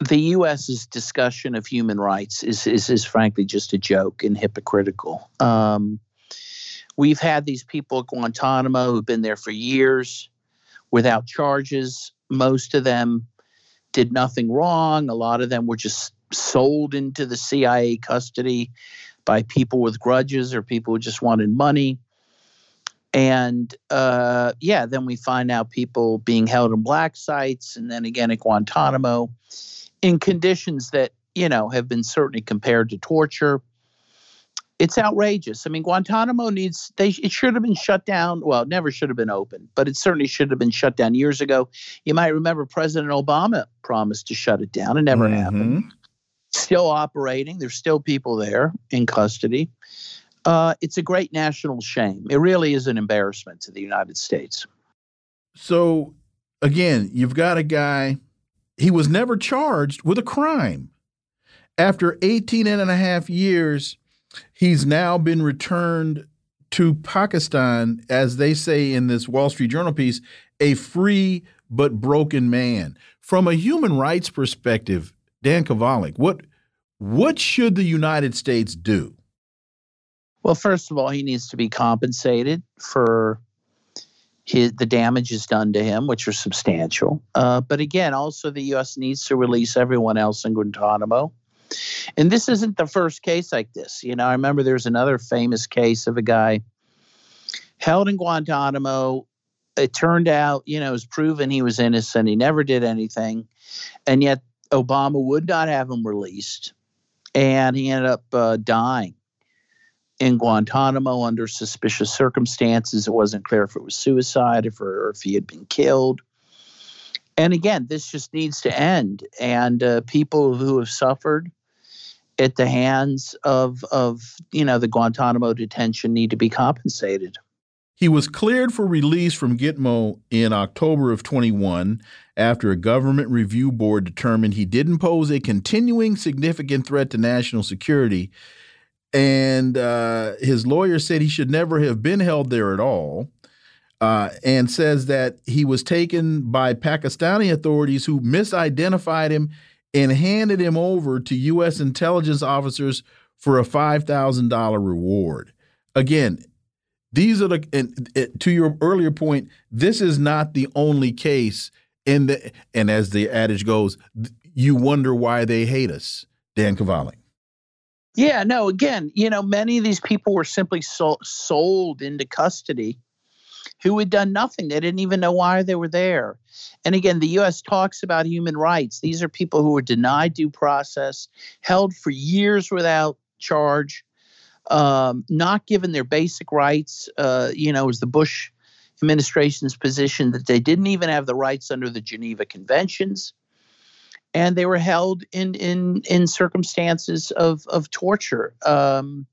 Speaker 7: the U.S.'s discussion of human rights is is, is frankly just a joke and hypocritical. Um, we've had these people at Guantanamo who've been there for years without charges. Most of them did nothing wrong. A lot of them were just sold into the CIA custody by people with grudges or people who just wanted money. And uh, yeah, then we find out people being held in black sites and then again at Guantanamo in conditions that, you know, have been certainly compared to torture. It's outrageous. I mean, Guantanamo needs, they, it should have been shut down. Well, it never should have been open, but it certainly should have been shut down years ago. You might remember President Obama promised to shut it down. It never mm-hmm. happened. Still operating. There's still people there in custody. Uh, it's a great national shame. It really is an embarrassment to the United States.
Speaker 1: So, again, you've got a guy he was never charged with a crime. After 18 and a half years, he's now been returned to Pakistan, as they say in this Wall Street Journal piece, a free but broken man. From a human rights perspective, Dan Kovalik, what what should the United States do?
Speaker 7: Well, first of all, he needs to be compensated for his, the damage is done to him, which are substantial. Uh, but again, also the U.S. needs to release everyone else in Guantanamo. And this isn't the first case like this. You know, I remember there's another famous case of a guy held in Guantanamo. It turned out, you know, it was proven he was innocent. He never did anything. And yet Obama would not have him released. And he ended up uh, dying in Guantanamo under suspicious circumstances. It wasn't clear if it was suicide if, or if he had been killed. And again, this just needs to end. And uh, people who have suffered at the hands of, of, you know, the Guantanamo detention need to be compensated.
Speaker 1: He was cleared for release from Gitmo in October of 21 after a government review board determined he didn't pose a continuing significant threat to national security and uh, his lawyer said he should never have been held there at all. Uh, and says that he was taken by Pakistani authorities who misidentified him and handed him over to U.S. intelligence officers for a $5,000 reward. Again, these are the, and, and to your earlier point, this is not the only case. In the, and as the adage goes, you wonder why they hate us, Dan Kovalik.
Speaker 7: Yeah, no, again, you know, many of these people were simply so, sold into custody who had done nothing. They didn't even know why they were there. And again, the U.S. talks about human rights. These are people who were denied due process, held for years without charge, um, not given their basic rights. Uh, you know, was the Bush administration's position that they didn't even have the rights under the Geneva Conventions and they were held in in in circumstances of of torture. Um,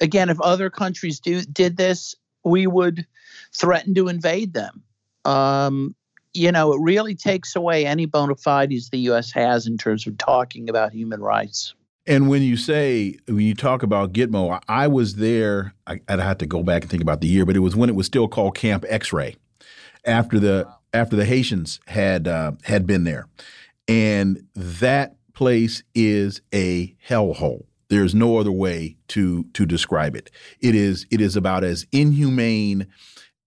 Speaker 7: again, if other countries do did this, we would threaten to invade them. Um, you know, it really takes away any bona fides the U.S. has in terms of talking about human rights.
Speaker 1: And when you say when you talk about Gitmo, I was there. I, would have to go back and think about the year, but it was when it was still called Camp X-Ray, after the after the Haitians had uh, had been there, and that place is a hellhole. There's no other way to to describe it. It is it is about as inhumane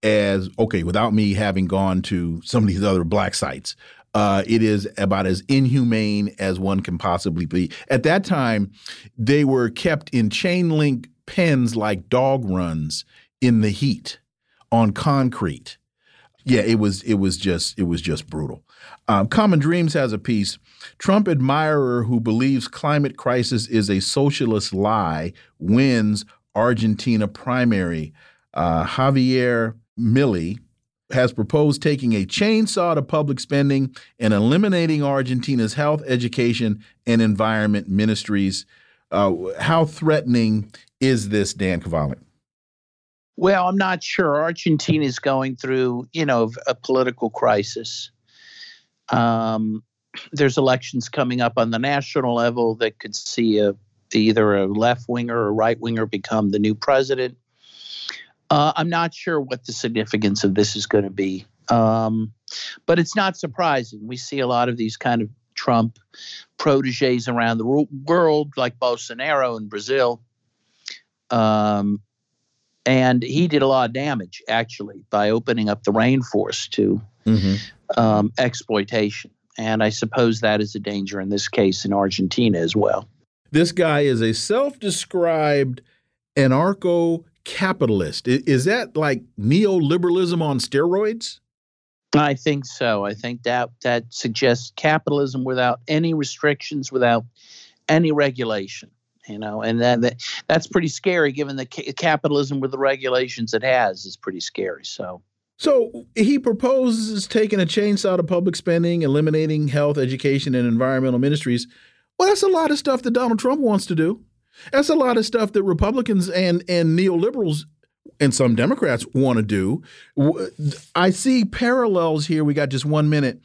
Speaker 1: as okay, without me having gone to some of these other black sites. Uh, it is about as inhumane as one can possibly be. At that time, they were kept in chain link pens like dog runs in the heat on concrete. Yeah, it was it was just it was just brutal. Um, Common Dreams has a piece. Trump admirer who believes climate crisis is a socialist lie wins Argentina primary. Uh, Javier Milei has proposed taking a chainsaw to public spending and eliminating Argentina's health, education, and environment ministries. Uh, how threatening is this, Dan Kovalik?
Speaker 7: Well, I'm not sure. Argentina is going through, you know, a political crisis. Um, there's elections coming up on the national level that could see a either a left winger or right winger become the new president. Uh, I'm not sure what the significance of this is going to be, um, but it's not surprising. We see a lot of these kind of Trump proteges around the world, like Bolsonaro in Brazil. Um, and he did a lot of damage actually by opening up the rainforest to mm-hmm. um, exploitation. And I suppose that is a danger in this case in Argentina as well.
Speaker 1: This guy is a self described anarcho capitalist. Is that like neoliberalism on steroids?
Speaker 7: I think so. I think that that suggests capitalism without any restrictions, without any regulation you know, and that, that that's pretty scary given the ca capitalism with the regulations it has is pretty scary. So.
Speaker 1: So he proposes taking a chainsaw to public spending, eliminating health, education, and environmental ministries. Well, that's a lot of stuff that Donald Trump wants to do. That's a lot of stuff that Republicans and and neoliberals and some Democrats want to do. I see parallels here. We got just one minute.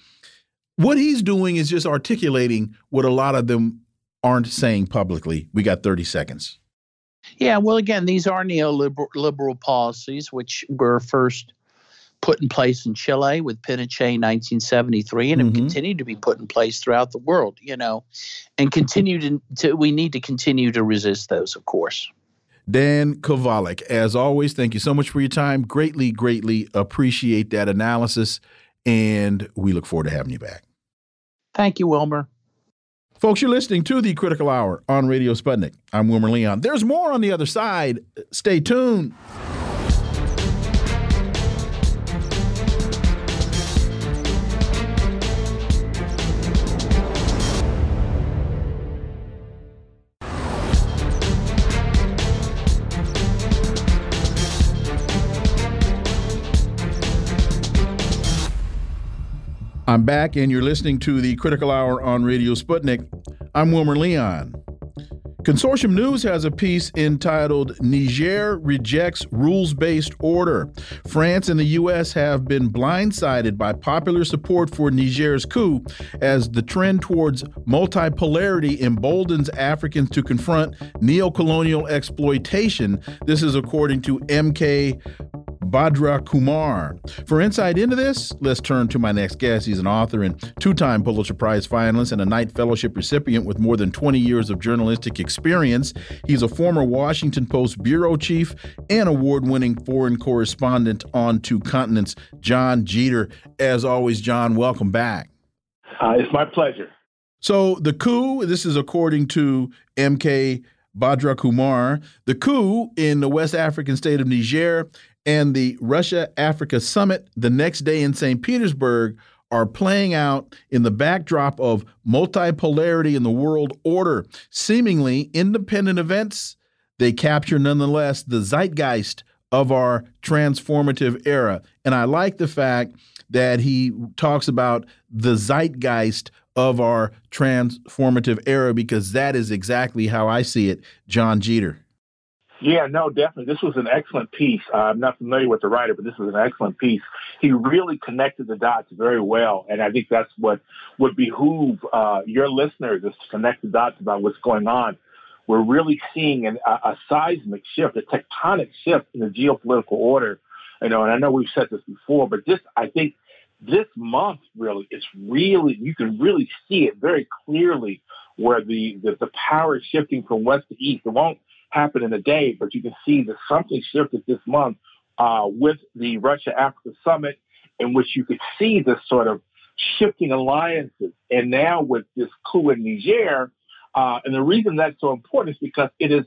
Speaker 1: What he's doing is just articulating what a lot of them aren't saying publicly. We got 30 seconds.
Speaker 7: Yeah, well, again, these are neoliberal liberal policies, which were first put in place in Chile with Pinochet in 1973 and mm -hmm. have mm-hmm. continued to be put in place throughout the world, you know, and continue to, to, we need to continue to resist those, of course.
Speaker 1: Dan Kovalik, as always, thank you so much for your time. Greatly, greatly appreciate that analysis, and we look forward to having you back.
Speaker 7: Thank you, Wilmer.
Speaker 1: Folks, you're listening to the Critical Hour on Radio Sputnik. I'm Wilmer Leon. There's more on the other side. Stay tuned. I'm back, and you're listening to the Critical Hour on Radio Sputnik. I'm Wilmer Leon. Consortium News has a piece entitled Niger Rejects Rules Based Order. France and the U.S. have been blindsided by popular support for Niger's coup as the trend towards multipolarity emboldens Africans to confront neo-colonial exploitation. This is according to MK Bhadra Kumar. For insight into this, let's turn to my next guest. He's an author and two time Pulitzer Prize finalist and a Knight Fellowship recipient with more than 20 years of journalistic experience. He's a former Washington Post bureau chief and award winning foreign correspondent on two continents, John Jeter. As always, John, welcome back.
Speaker 8: Uh, it's my pleasure.
Speaker 1: So, the coup, this is according to MK Bhadra Kumar. The coup in the West African state of Niger and the Russia Africa summit the next day in St. Petersburg are playing out in the backdrop of multipolarity in the world order. Seemingly independent events, they capture nonetheless the zeitgeist of our transformative era. And I like the fact that he talks about the zeitgeist of our transformative era because that is exactly how I see it, John Jeter.
Speaker 8: Yeah, no, definitely. This was an excellent piece. Uh, I'm not familiar with the writer, but this was an excellent piece. He really connected the dots very well, and I think that's what would behoove uh, your listeners is to connect the dots about what's going on. We're really seeing an, a, a seismic shift, a tectonic shift in the geopolitical order. You know, and I know we've said this before, but this, I think, this month really is really you can really see it very clearly where the the, the power is shifting from west to east. It won't happen in a day, but you can see that something shifted this month uh, with the Russia Africa summit, in which you could see this sort of shifting alliances. And now with this coup in Niger, uh, and the reason that's so important is because it is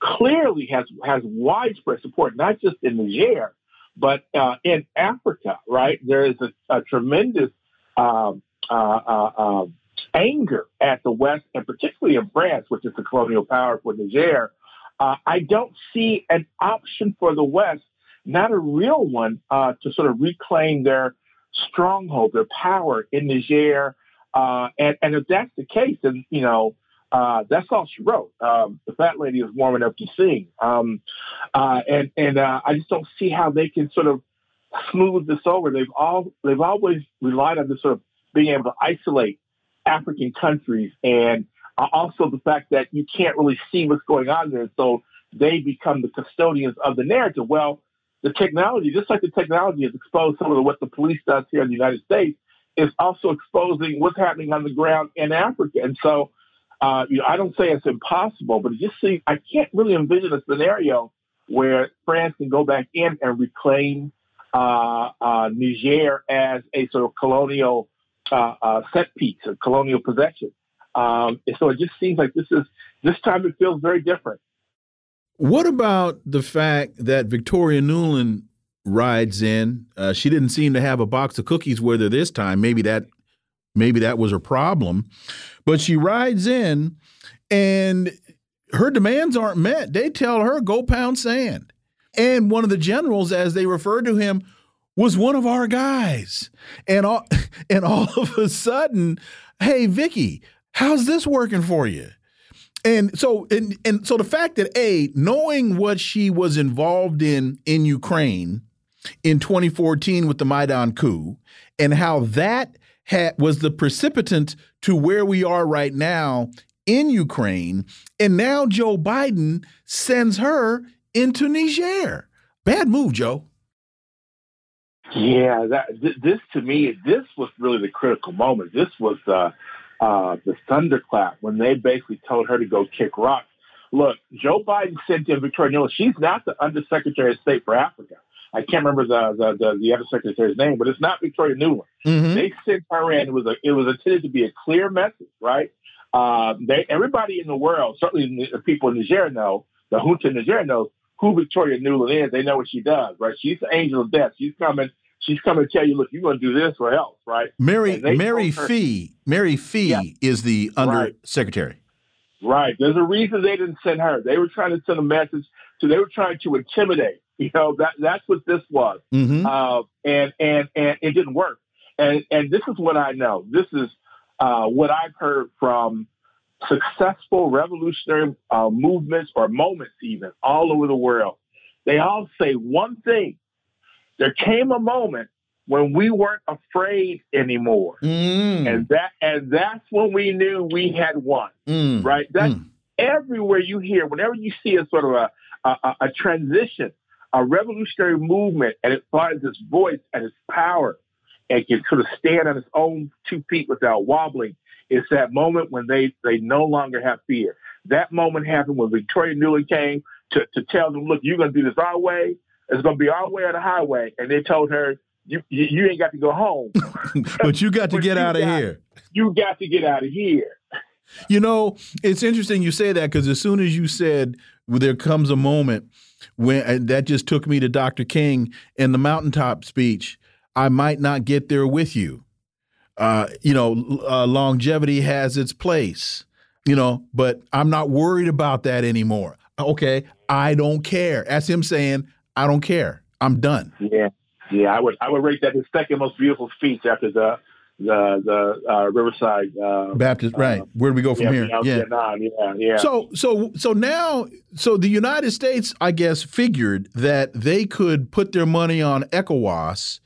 Speaker 8: clearly has has widespread support, not just in Niger, but uh, in Africa. Right, there is a, a tremendous um, uh, uh, um, anger at the West, and particularly in France, which is the colonial power for Niger, uh, I don't see an option for the West, not a real one, uh, to sort of reclaim their stronghold, their power in Niger. Uh, and, and if that's the case, then, you know, uh, that's all she wrote. Um, the fat lady is warming up to sing. Um, uh, and and uh, I just don't see how they can sort of smooth this over. They've all they've always relied on this sort of being able to isolate African countries and also, the fact that you can't really see what's going on there, so they become the custodians of the narrative. Well, the technology, just like the technology has exposed some of what the police does here in the United States, is also exposing what's happening on the ground in Africa. And so, uh, you know, I don't say it's impossible, but it just seems I can't really envision a scenario where France can go back in and reclaim uh, uh, Niger as a sort of colonial uh, uh, set piece, a colonial possession. Um, and so it just seems like this is this time it feels very different.
Speaker 1: What about the fact that Victoria Nuland rides in? Uh, she didn't seem to have a box of cookies with her this time. Maybe that maybe that was her problem, but she rides in and her demands aren't met. They tell her go pound sand. And one of the generals, as they refer to him, was one of our guys. And all and all of a sudden, hey Vicky, how's this working for you? And so and and so the fact that a knowing what she was involved in in Ukraine in 2014 with the Maidan coup and how that had was the precipitant to where we are right now in Ukraine and now Joe Biden sends her into Niger. Bad move, Joe.
Speaker 8: Yeah, that th this to me, this was really the critical moment. This was uh, uh, the thunderclap when they basically told her to go kick rocks. Look, Joe Biden sent in Victoria Nuland. She's not the Undersecretary of State for Africa. I can't remember the the, the, the Undersecretary's name, but it's not Victoria Nuland. Mm -hmm. They sent her in. It was a it was intended to be a clear message, right? Uh, they everybody in the world, certainly the people in Niger know, the junta in Niger knows who Victoria Nuland is. They know what she does, right? She's the angel of death. She's coming she's coming to tell you, look, you're going to do this or else, right?
Speaker 1: Mary Mary Phee Mary Phee yeah. is the undersecretary.
Speaker 8: Right. right. There's a reason they didn't send her. They were trying to send a message. So they were trying to intimidate. You know that that's what this was, mm -hmm. uh, and and and it didn't work. And and this is what I know. This is uh, what I've heard from successful revolutionary uh, movements or moments, even all over the world. They all say one thing there came a moment when we weren't afraid anymore. Mm. And that and that's when we knew we had won. Mm. Right? That's mm. everywhere you hear, whenever you see a sort of a, a, a transition, a revolutionary movement, and it finds its voice and its power and can sort of stand on its own two feet without wobbling. It's that moment when they, they no longer have fear. That moment happened when Victoria Nuland came to, to tell them, look, you're going to do this our way. It's going to be our way or the highway. And they told her, you, you, you ain't got to go home.
Speaker 1: but you got to get out of got, here.
Speaker 8: You got to get out of here.
Speaker 1: You know, it's interesting you say that because as soon as you said well, there comes a moment when that just took me to Dr. King in the mountaintop speech. I might not get there with you. Uh, you know, uh, longevity has its place. You know, but I'm not worried about that anymore. Okay, I don't care. That's him saying, I don't care. I'm done.
Speaker 8: Yeah, yeah. I would I would rate that his second most beautiful speech after the the the uh, Riverside uh,
Speaker 1: Baptist. Right. Uh, Where do we go from
Speaker 8: yeah,
Speaker 1: here?
Speaker 8: Yeah. Vietnam. Yeah, yeah.
Speaker 1: So so so now so the United States, I guess, figured that they could put their money on ECOWAS,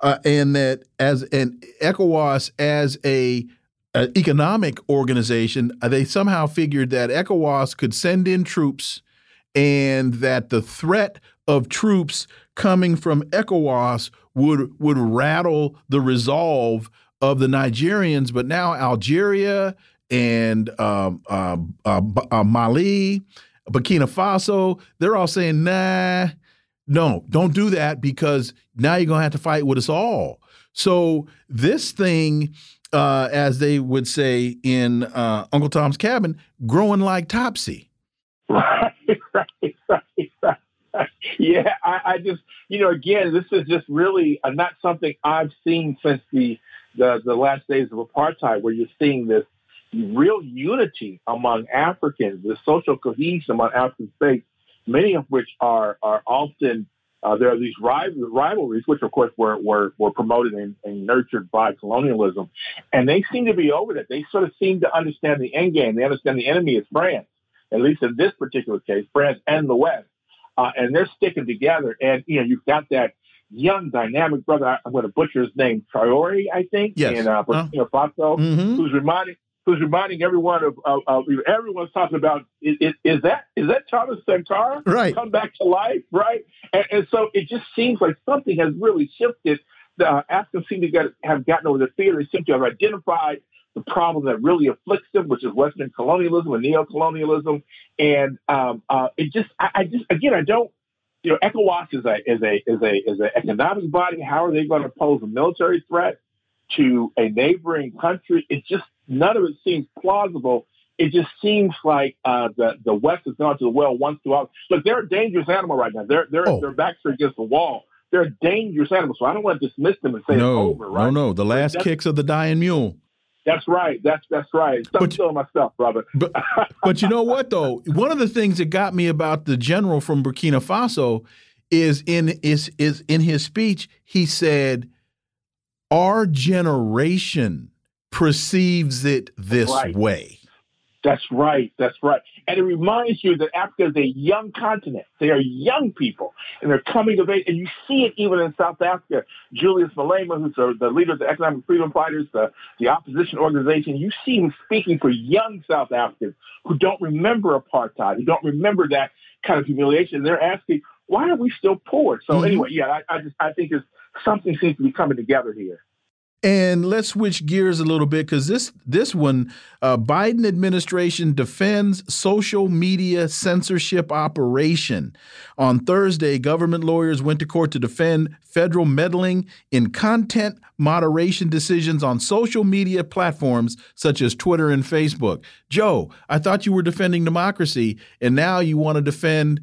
Speaker 1: uh, and that as an ECOWAS as a economic organization, uh, they somehow figured that ECOWAS could send in troops and that the threat of troops coming from ECOWAS would would rattle the resolve of the Nigerians. But now Algeria and um, uh, uh, uh, Mali, Burkina Faso, they're all saying, nah, no, don't do that because now you're going to have to fight with us all. So this thing, uh, as they would say in uh, Uncle Tom's Cabin, growing like Topsy.
Speaker 8: Right, right, right, I, just, you know, again, this is just really uh, not something I've seen since the, the the last days of apartheid, where you're seeing this real unity among Africans, the social cohesion among African states, many of which are are often uh, there are these rival, rivalries, which of course were were, were promoted and, and, nurtured by colonialism, and they seem to be over that. They sort of seem to understand the end game. They understand the enemy is France, at least in this particular case, France and the West uh, and they're sticking together. And you know, you've got that young, dynamic brother. I'm going to butcher his name, Traore, I think,
Speaker 1: yes.
Speaker 8: in uh, Burkina Faso, mm-hmm. who's reminding who's reminding everyone of, of, of everyone's talking about is, is, that is that Thomas Sankara
Speaker 1: right.
Speaker 8: come back to life, right? And, and so it just seems like something has really shifted. Uh, Africans seem to get, have gotten over the fear. They seem to have identified the problem that really afflicts them, which is Western colonialism and neo-colonialism. And um, uh, it just, I, I, just, again, I don't, you know, ECOWAS is a is a is a is an economic body. How are they going to pose a military threat to a neighboring country? It just none of it seems plausible. It just seems like uh, the the West has gone to the well once too often. Look, they're a dangerous animal right now. They're they're oh. their backs are against the wall. They're a dangerous animal. So I don't want to dismiss them and say
Speaker 1: no,
Speaker 8: it's over. Right?
Speaker 1: No, no, the last kicks of the dying mule.
Speaker 8: That's right. That's that's right. Stop but, stealing my stuff, brother.
Speaker 1: but but you know what though? One of the things that got me about the general from Burkina Faso is in is is in his speech. He said, "Our generation perceives it this
Speaker 8: right.
Speaker 1: way."
Speaker 8: That's right. That's right. And it reminds you that Africa is a young continent. They are young people and they're coming of age. And you see it even in South Africa. Julius Malema, who's the, the leader of the Economic Freedom Fighters, the, the opposition organization, you see him speaking for young South Africans who don't remember apartheid, who don't remember that kind of humiliation. They're asking, why are we still poor? So mm-hmm. anyway, yeah, I, I just I think it's something seems to be coming together here.
Speaker 1: And let's switch gears a little bit because this this one, uh, Biden administration defends social media censorship operation. On Thursday, government lawyers went to court to defend federal meddling in content moderation decisions on social media platforms such as Twitter and Facebook. Joe, I thought you were defending democracy, and now you want to defend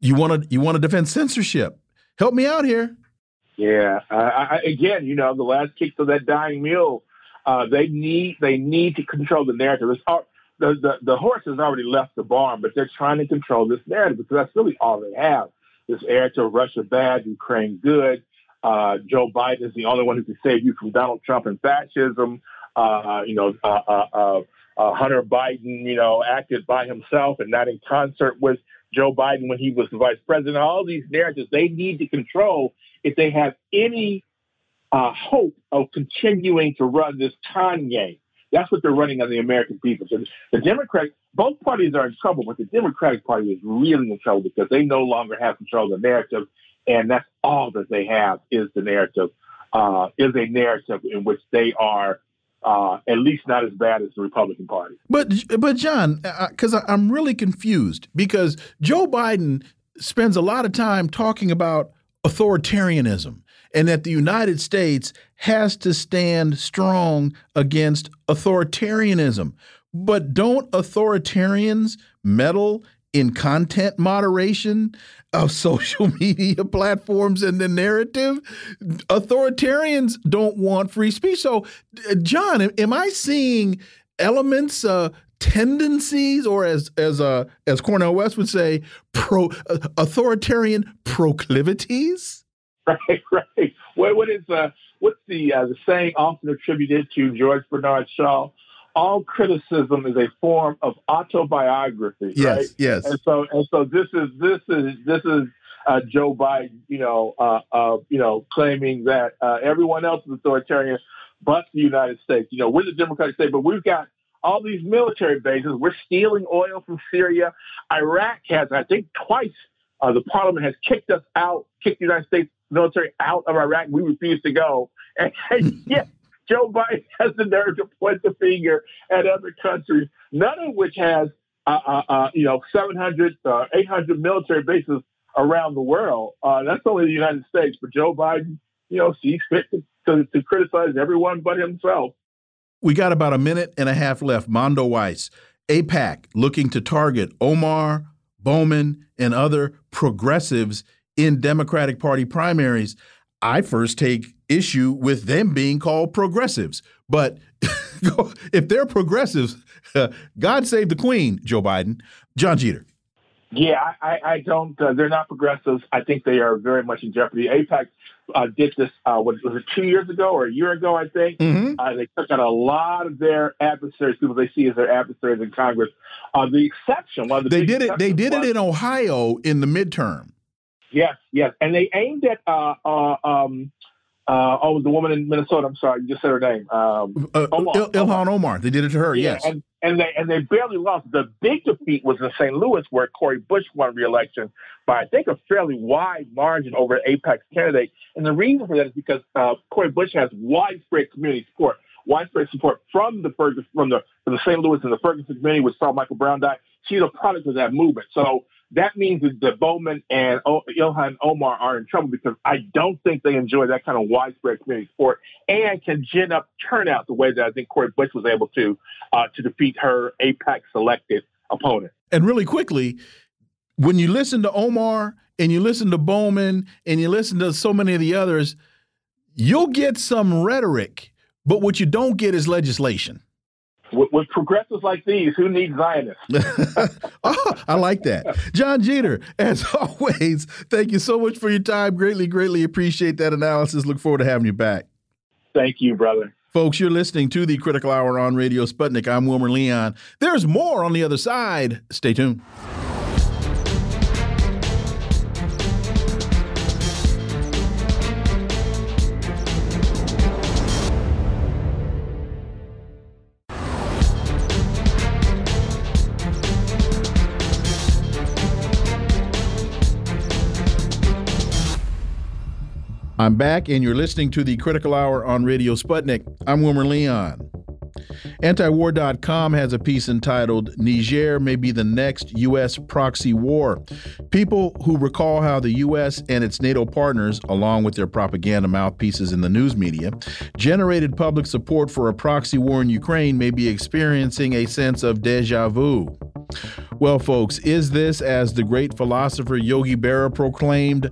Speaker 1: you want to you want to defend censorship. Help me out here.
Speaker 8: Yeah. Uh, I, again, you know, the last kicks of that dying mule, uh, they need they need to control the narrative. It's, the, the the horse has already left the barn, but they're trying to control this narrative because that's really all they have. This heir to Russia bad, Ukraine good. Uh, Joe Biden is the only one who can save you from Donald Trump and fascism. Uh, you know, uh, uh, uh, Hunter Biden, you know, acted by himself and not in concert with Joe Biden when he was the vice president. All these narratives they need to control if they have any uh, hope of continuing to run this Kanye. That's what they're running on the American people. So the Democratic, both parties are in trouble, but the Democratic Party is really in trouble because they no longer have control of the narrative, and that's all that they have is the narrative, uh, is a narrative in which they are uh, at least not as bad as the Republican Party.
Speaker 1: But but Jon, because I'm really confused because Joe Biden spends a lot of time talking about authoritarianism and that the United States has to stand strong against authoritarianism. But don't authoritarians meddle in content moderation of social media platforms and the narrative? Authoritarians don't want free speech. So, Jon, am I seeing elements uh, tendencies, or as as uh, as Cornel West would say, pro uh, authoritarian proclivities.
Speaker 8: Right, right. What what is uh, what's the uh, the saying often attributed to George Bernard Shaw? All criticism is a form of autobiography.
Speaker 1: Yes,
Speaker 8: right?
Speaker 1: yes.
Speaker 8: And so and so this is this is this is uh, Joe Biden, you know, uh, uh, you know, claiming that uh, everyone else is authoritarian, but the United States. You know, we're the Democratic state, but we've got all these military bases. We're stealing oil from Syria. Iraq has, I think, twice uh, the parliament has kicked us out, kicked the United States military out of Iraq. We refuse to go. And, and yet, Joe Biden has the nerve to point the finger at other countries, none of which has, uh, uh, uh you know, 700, uh, 800 military bases around the world. Uh, that's only the United States. But Joe Biden, you know, sees fit to, to, to criticize everyone but himself.
Speaker 1: We got about a minute and a half left. Mondoweiss, AIPAC looking to target Omar, Bowman, and other progressives in Democratic Party primaries. I first take issue with them being called progressives. But if they're progressives, God save the Queen, Joe Biden. Jon Jeter.
Speaker 8: Yeah, I, I don't. Uh, they're not progressives. I think they are very much in jeopardy. AIPAC uh, did this. Uh, what was it? Two years ago or a year ago? I think
Speaker 1: mm -hmm.
Speaker 8: uh, they took out a lot of their adversaries, people they see as their adversaries in Congress. Uh, the exception, one of the
Speaker 1: they did it. They did was, it in Ohio in the midterm.
Speaker 8: Yes, yes, and they aimed at uh, uh, um, uh, oh, the woman in Minnesota. I'm sorry, you just said her name. Um,
Speaker 1: uh, Omar, Il- Ilhan Omar. They did it to her.
Speaker 8: Yeah,
Speaker 1: yes,
Speaker 8: and, and they and they barely lost. The big defeat was in St. Louis, where Cori Bush won re-election by I think a fairly wide margin over an AIPAC candidate. And the reason for that is because uh, Cori Bush has widespread community support, widespread support from the Ferguson, from the from the St. Louis and the Ferguson community, which saw Michael Brown die. She's a product of that movement. So that means that Bowman and o- Ilhan Omar are in trouble because I don't think they enjoy that kind of widespread community support and can gin up turnout the way that I think Cori Bush was able to uh, to defeat her AIPAC selected opponent.
Speaker 1: And really quickly, when you listen to Omar and you listen to Bowman and you listen to so many of the others, you'll get some rhetoric, but what you don't get is legislation.
Speaker 8: With, with, progressives like these, who needs Zionists?
Speaker 1: oh, I like that. Jon Jeter, as always, thank you so much for your time. Greatly, greatly appreciate that analysis. Look forward to having you back.
Speaker 8: Thank you, brother.
Speaker 1: Folks, you're listening to the Critical Hour on Radio Sputnik. I'm Wilmer Leon. There's more on the other side. Stay tuned. I'm back, and you're listening to the Critical Hour on Radio Sputnik. I'm Wilmer Leon. Antiwar.com has a piece entitled Niger May Be the Next U.S. Proxy War. People who recall how the U.S. and its NATO partners, along with their propaganda mouthpieces in the news media, generated public support for a proxy war in Ukraine may be experiencing a sense of deja vu. Well, folks, is this, as the great philosopher Yogi Berra proclaimed,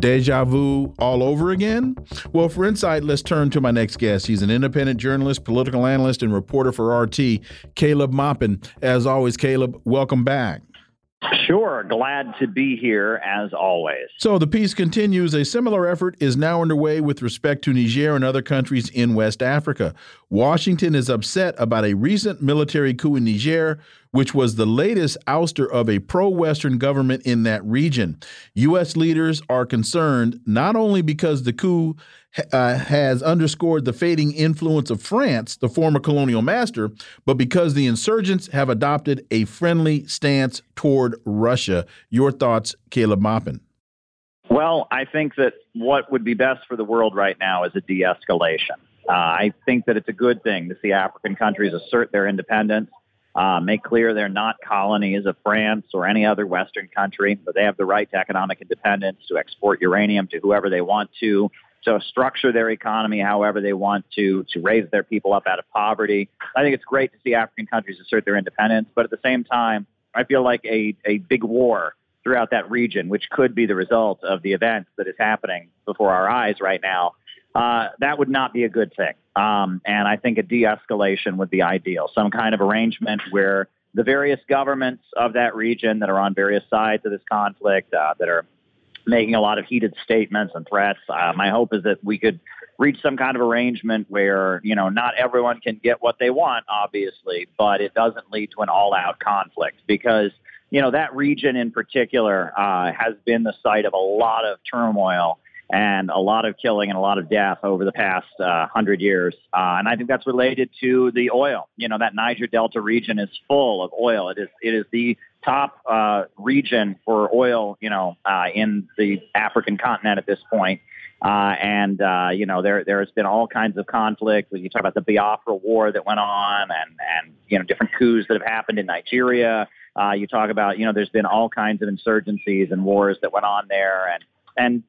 Speaker 1: deja vu all over again? Well, for insight, let's turn to my next guest. He's an independent journalist, political analyst, and reporter for RT, Caleb Maupin. As always, Caleb, welcome back.
Speaker 9: Sure. Glad to be here as always.
Speaker 1: So the piece continues. A similar effort is now underway with respect to Niger and other countries in West Africa. Washington is upset about a recent military coup in Niger, which was the latest ouster of a pro Western government in that region. U.S. leaders are concerned not only because the coup uh, has underscored the fading influence of France, the former colonial master, but because the insurgents have adopted a friendly stance toward Russia. Your thoughts, Caleb Maupin?
Speaker 9: Well, I think that what would be best for the world right now is a de escalation. Uh, I think that it's a good thing to see African countries assert their independence, uh, make clear they're not colonies of France or any other Western country, but they have the right to economic independence, to export uranium to whoever they want to, to structure their economy however they want to, to raise their people up out of poverty. I think it's great to see African countries assert their independence, but at the same time, I feel like a, a big war throughout that region, which could be the result of the events that is happening before our eyes right now, uh, that would not be a good thing. Um, and I think a de escalation would be ideal. Some kind of arrangement where the various governments of that region that are on various sides of this conflict, uh, that are making a lot of heated statements and threats. Uh, my hope is that we could reach some kind of arrangement where, you know, not everyone can get what they want, obviously, but it doesn't lead to an all out conflict because, you know, that region in particular uh, has been the site of a lot of turmoil and a lot of killing and a lot of death over the past uh, hundred years. Uh, and I think that's related to the oil. You know, that Niger Delta region is full of oil. It is it is the top uh, region for oil, you know, uh, in the African continent at this point. Uh, and uh, you know there there has been all kinds of conflict. When you talk about the Biafra War that went on, and and you know different coups that have happened in Nigeria. Uh, you talk about you know there's been all kinds of insurgencies and wars that went on there, and and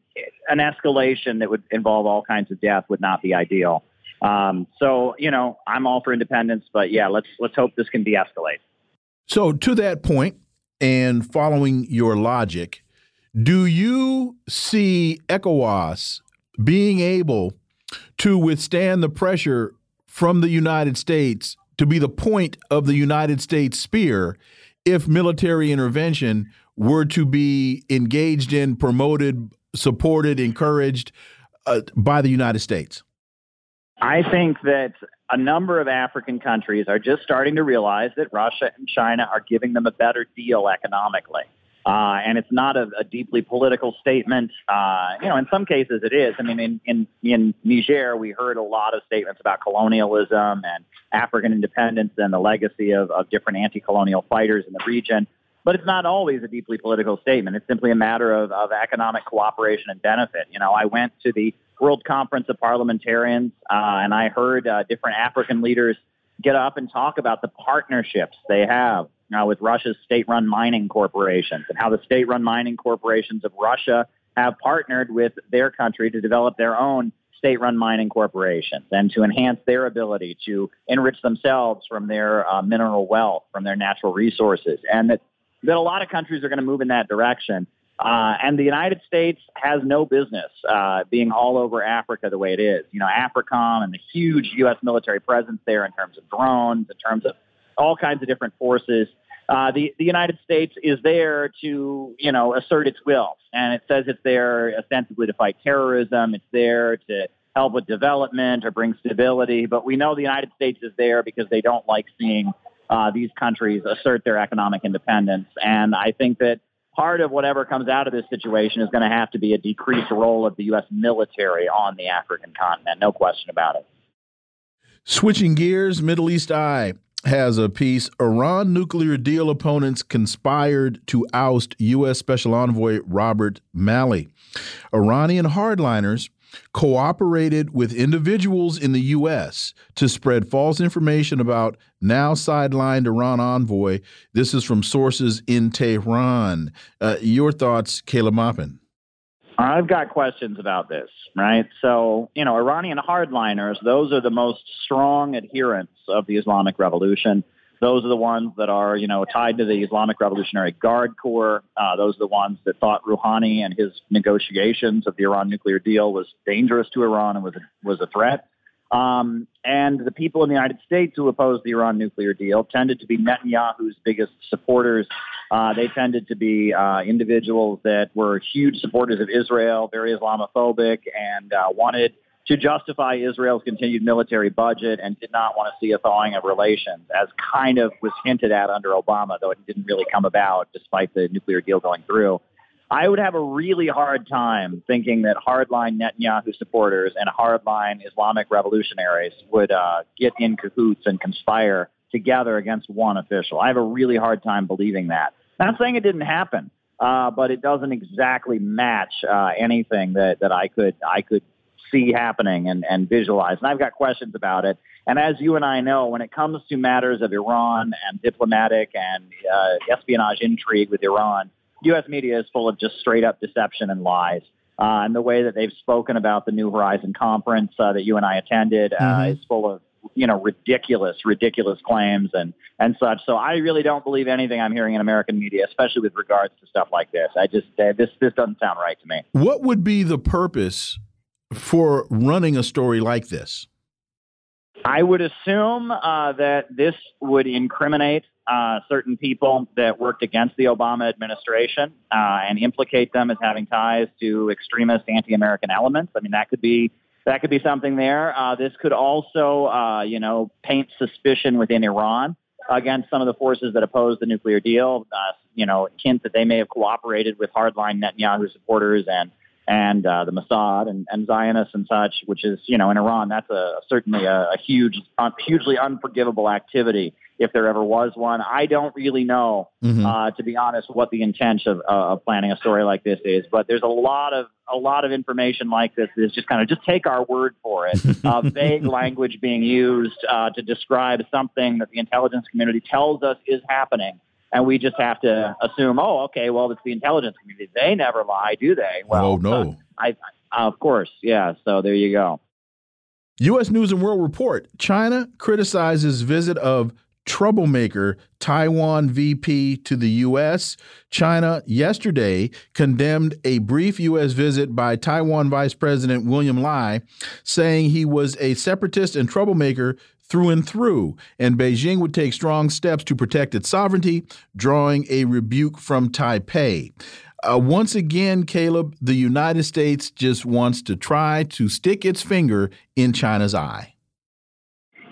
Speaker 9: an escalation that would involve all kinds of death would not be ideal. Um, so you know I'm all for independence, but yeah, let's let's hope this can de-escalate.
Speaker 1: So to that point, and following your logic, do you see ECOWAS being able to withstand the pressure from the United States to be the point of the United States spear if military intervention were to be engaged in, promoted, supported, encouraged uh, by the United States?
Speaker 9: I think that a number of African countries are just starting to realize that Russia and China are giving them a better deal economically. Uh, and it's not a, a deeply political statement. Uh, you know, in some cases it is. I mean, in, in, in Niger, we heard a lot of statements about colonialism and African independence and the legacy of, of different anti-colonial fighters in the region. But it's not always a deeply political statement. It's simply a matter of, of economic cooperation and benefit. You know, I went to the World Conference of Parliamentarians uh, and I heard uh, different African leaders get up and talk about the partnerships they have with Russia's state-run mining corporations and how the state-run mining corporations of Russia have partnered with their country to develop their own state-run mining corporations and to enhance their ability to enrich themselves from their uh, mineral wealth, from their natural resources, and that that a lot of countries are going to move in that direction. Uh, and the United States has no business uh, being all over Africa the way it is. You know, AFRICOM and the huge U.S. military presence there in terms of drones, in terms of all kinds of different forces uh, the the United States is there to you know assert its will, and it says it's there ostensibly to fight terrorism. It's there to help with development or bring stability. But we know the United States is there because they don't like seeing uh, these countries assert their economic independence. And I think that part of whatever comes out of this situation is going to have to be a decreased role of the U.S. military on the African continent. No question about it.
Speaker 1: Switching gears, Middle East Eye has a piece Iran nuclear deal opponents conspired to oust U.S. Special Envoy Robert Malley. Iranian hardliners cooperated with individuals in the U.S. to spread false information about now sidelined Iran envoy. This is from sources in Tehran. Uh, your thoughts, Caleb Maupin?
Speaker 9: I've got questions about this, right? So, you know, Iranian hardliners, those are the most strong adherents of the Islamic Revolution. Those are the ones that are, you know, tied to the Islamic Revolutionary Guard Corps. Uh, those are the ones that thought Rouhani and his negotiations of the Iran nuclear deal was dangerous to Iran and was a, was a threat. Um, and the people in the United States who opposed the Iran nuclear deal tended to be Netanyahu's biggest supporters. Uh, they tended to be uh, individuals that were huge supporters of Israel, very Islamophobic, and uh, wanted to justify Israel's continued military budget and did not want to see a thawing of relations, as kind of was hinted at under Obama, though it didn't really come about despite the nuclear deal going through. I would have a really hard time thinking that hardline Netanyahu supporters and hardline Islamic revolutionaries would uh, get in cahoots and conspire together against one official. I have a really hard time believing that. Not saying it didn't happen, uh, but it doesn't exactly match uh, anything that, that I could I could see happening and, and visualize. And I've got questions about it. And as you and I know, when it comes to matters of Iran and diplomatic and uh, espionage intrigue with Iran, U.S. media is full of just straight up deception and lies. Uh, and the way that they've spoken about the New Horizon conference uh, that you and I attended uh, mm-hmm. is full of you know ridiculous, ridiculous claims and and such. So I really don't believe anything I'm hearing in American media, especially with regards to stuff like this. I just uh, this this doesn't sound right to me.
Speaker 1: What would be the purpose for running a story like this?
Speaker 9: I would assume uh, that this would incriminate uh, certain people that worked against the Obama administration uh, and implicate them as having ties to extremist anti-American elements. I mean, that could be that could be something there. Uh, this could also, uh, you know, paint suspicion within Iran against some of the forces that oppose the nuclear deal. Uh, you know, hint that they may have cooperated with hardline Netanyahu supporters and and uh, the Mossad and, and Zionists and such, which is, you know, in Iran, that's a certainly a, a huge, un, hugely unforgivable activity if there ever was one. I don't really know, mm-hmm. uh, to be honest, what the intent of, uh, of planning a story like this is. But there's a lot of a lot of information like this is just kind of just take our word for it. Uh, vague language being used uh, to describe something that the intelligence community tells us is happening and we just have to assume, oh, okay, well, it's the intelligence community. They never lie, do they? Oh, well,
Speaker 1: oh, no.
Speaker 9: I, I, of course, yeah. So there you go.
Speaker 1: U.S. News and World Report: China criticizes visit of troublemaker Taiwan VP to the U.S. China yesterday condemned a brief U.S. visit by Taiwan Vice President William Lai, saying he was a separatist and troublemaker through and through, and Beijing would take strong steps to protect its sovereignty, drawing a rebuke from Taipei. Uh, once again, Caleb, the United States just wants to try to stick its finger in China's eye.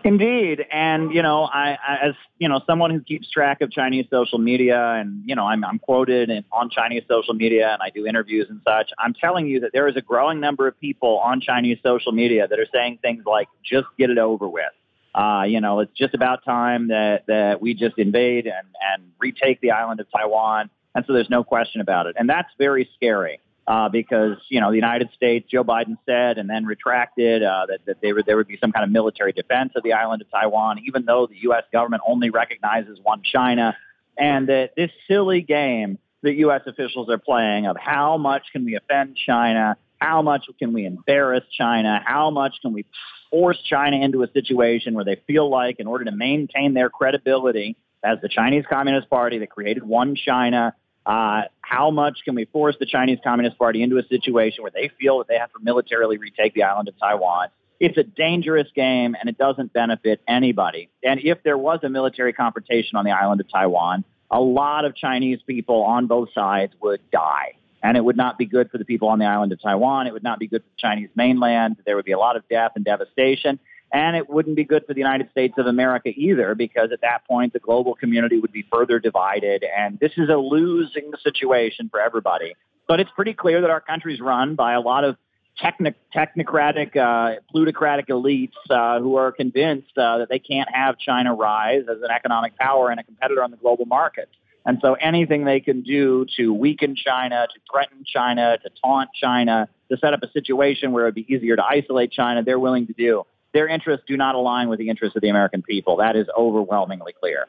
Speaker 9: Indeed, and you know, I, I, as you know, someone who keeps track of Chinese social media, and you know, I'm, I'm quoted in, on Chinese social media, and I do interviews and such. I'm telling you that there is a growing number of people on Chinese social media that are saying things like, "Just get it over with." Uh, you know, it's just about time that that we just invade and and retake the island of Taiwan, and so there's no question about it, and that's very scary uh, because you know the United States, Joe Biden said, and then retracted uh, that, that they were, there would be some kind of military defense of the island of Taiwan, even though the U.S. government only recognizes one China, and that this silly game that U.S. officials are playing of how much can we offend China, how much can we embarrass China, how much can we force China into a situation where they feel like, in order to maintain their credibility as the Chinese Communist Party that created one China uh, how much can we force the Chinese Communist Party into a situation where they feel that they have to militarily retake the island of Taiwan? It's a dangerous game and it doesn't benefit anybody. And if there was a military confrontation on the island of Taiwan, a lot of Chinese people on both sides would die. And it would not be good for the people on the island of Taiwan. It would not be good for the Chinese mainland. There would be a lot of death and devastation. And it wouldn't be good for the United States of America either, because at that point, the global community would be further divided. And this is a losing situation for everybody. But it's pretty clear that our country's run by a lot of technic- technocratic, uh, plutocratic elites uh, who are convinced uh, that they can't have China rise as an economic power and a competitor on the global market. And so anything they can do to weaken China, to threaten China, to taunt China, to set up a situation where it would be easier to isolate China, they're willing to do their interests do not align with the interests of the American people. That is overwhelmingly clear.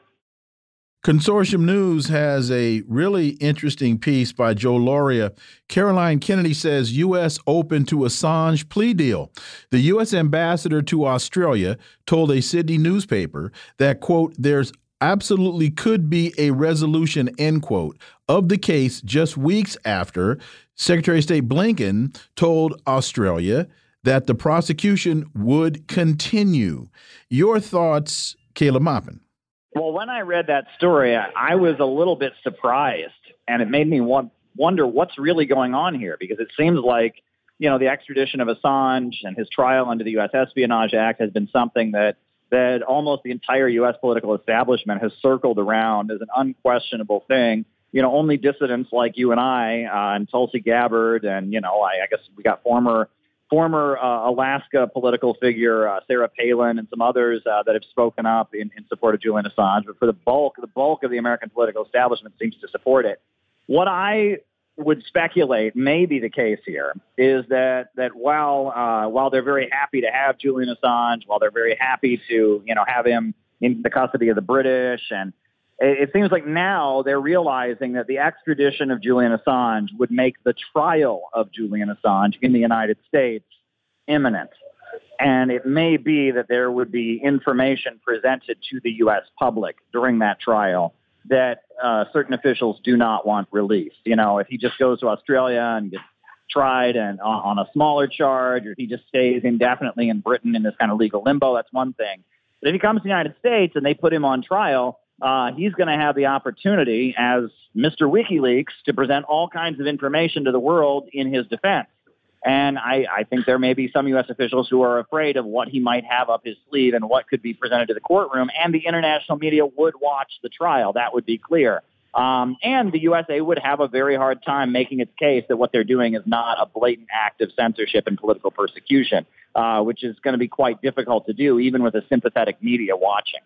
Speaker 1: Consortium News has a really interesting piece by Joe Lauria. Caroline Kennedy says U.S. open to Assange plea deal. The U.S. ambassador to Australia told a Sydney newspaper that, quote, there's absolutely could be a resolution, end quote, of the case just weeks after Secretary of State Blinken told Australia that the prosecution would continue. Your thoughts, Caleb Maupin?
Speaker 9: Well, when I read that story, I was a little bit surprised, and it made me wonder what's really going on here because it seems like you know the extradition of Assange and his trial under the U.S. Espionage Act has been something that that almost the entire U.S. political establishment has circled around as an unquestionable thing. You know, only dissidents like you and I uh, and Tulsi Gabbard, and you know, I, I guess we got former former uh, Alaska political figure uh, Sarah Palin and some others uh, that have spoken up in, in support of Julian Assange, but for the bulk, the bulk of the American political establishment seems to support it. What I would speculate may be the case here is that that while uh, while they're very happy to have Julian Assange, while they're very happy to you know have him in the custody of the British and it seems like now they're realizing that the extradition of Julian Assange would make the trial of Julian Assange in the United States imminent. And it may be that there would be information presented to the U.S. public during that trial that uh, certain officials do not want released. You know, if he just goes to Australia and gets tried and on, on a smaller charge, or if he just stays indefinitely in Britain in this kind of legal limbo, that's one thing. But if he comes to the United States and they put him on trial, uh, he's going to have the opportunity as Mr. WikiLeaks to present all kinds of information to the world in his defense. And I, I think there may be some U.S. officials who are afraid of what he might have up his sleeve and what could be presented to the courtroom. And the international media would watch the trial. That would be clear. Um, and the USA would have a very hard time making its case that what they're doing is not a blatant act of censorship and political persecution, uh, which is going to be quite difficult to do, even with a sympathetic media watching.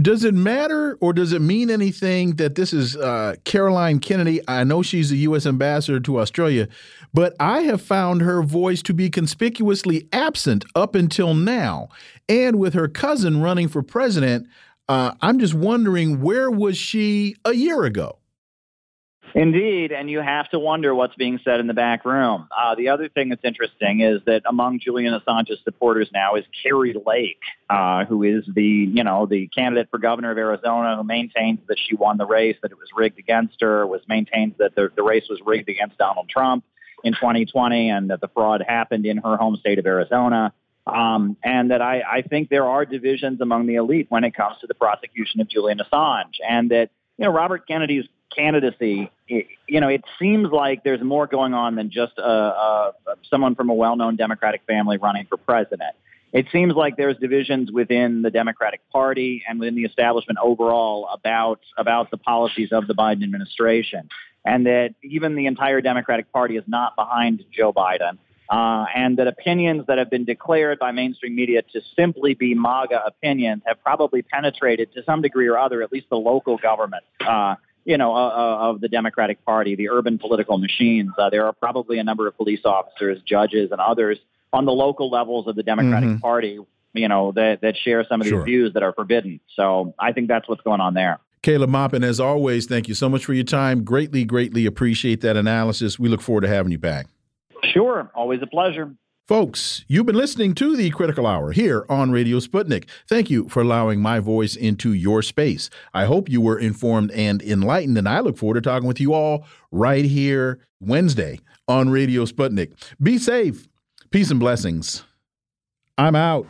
Speaker 1: Does it matter or does it mean anything that this is uh, Caroline Kennedy? I know she's the U.S. ambassador to Australia, but I have found her voice to be conspicuously absent up until now. And with her cousin running for president, uh, I'm just wondering where was she a year ago?
Speaker 9: Indeed, and you have to wonder what's being said in the back room. Uh, the other thing that's interesting is that among Julian Assange's supporters now is Kari Lake, uh, who is the you know the candidate for governor of Arizona, who maintains that she won the race, that it was rigged against her, was maintains that the, the race was rigged against Donald Trump in 2020, and that the fraud happened in her home state of Arizona. Um, and that I, I think there are divisions among the elite when it comes to the prosecution of Julian Assange, and that you know Robert Kennedy's candidacy, it, you know, it seems like there's more going on than just uh, uh, someone from a well-known Democratic family running for president. it seems like there's divisions within the Democratic Party and within the establishment overall about about the policies of the Biden administration, and that even the entire Democratic Party is not behind Joe Biden. Uh, and that opinions that have been declared by mainstream media to simply be MAGA opinions have probably penetrated to some degree or other, at least the local government, uh, you know, uh, uh of the Democratic Party, the urban political machines. Uh, there are probably a number of police officers, judges, and others on the local levels of the Democratic mm-hmm. Party, you know, that, that share some of these views that are forbidden. So I think that's what's going on there.
Speaker 1: Caleb Maupin, as always, thank you so much for your time. Greatly, greatly appreciate that analysis. We look forward to having you back.
Speaker 9: Sure. Always a pleasure.
Speaker 1: Folks, you've been listening to the Critical Hour here on Radio Sputnik. Thank you for allowing my voice into your space. I hope you were informed and enlightened, and I look forward to talking with you all right here Wednesday on Radio Sputnik. Be safe. Peace and blessings. I'm out.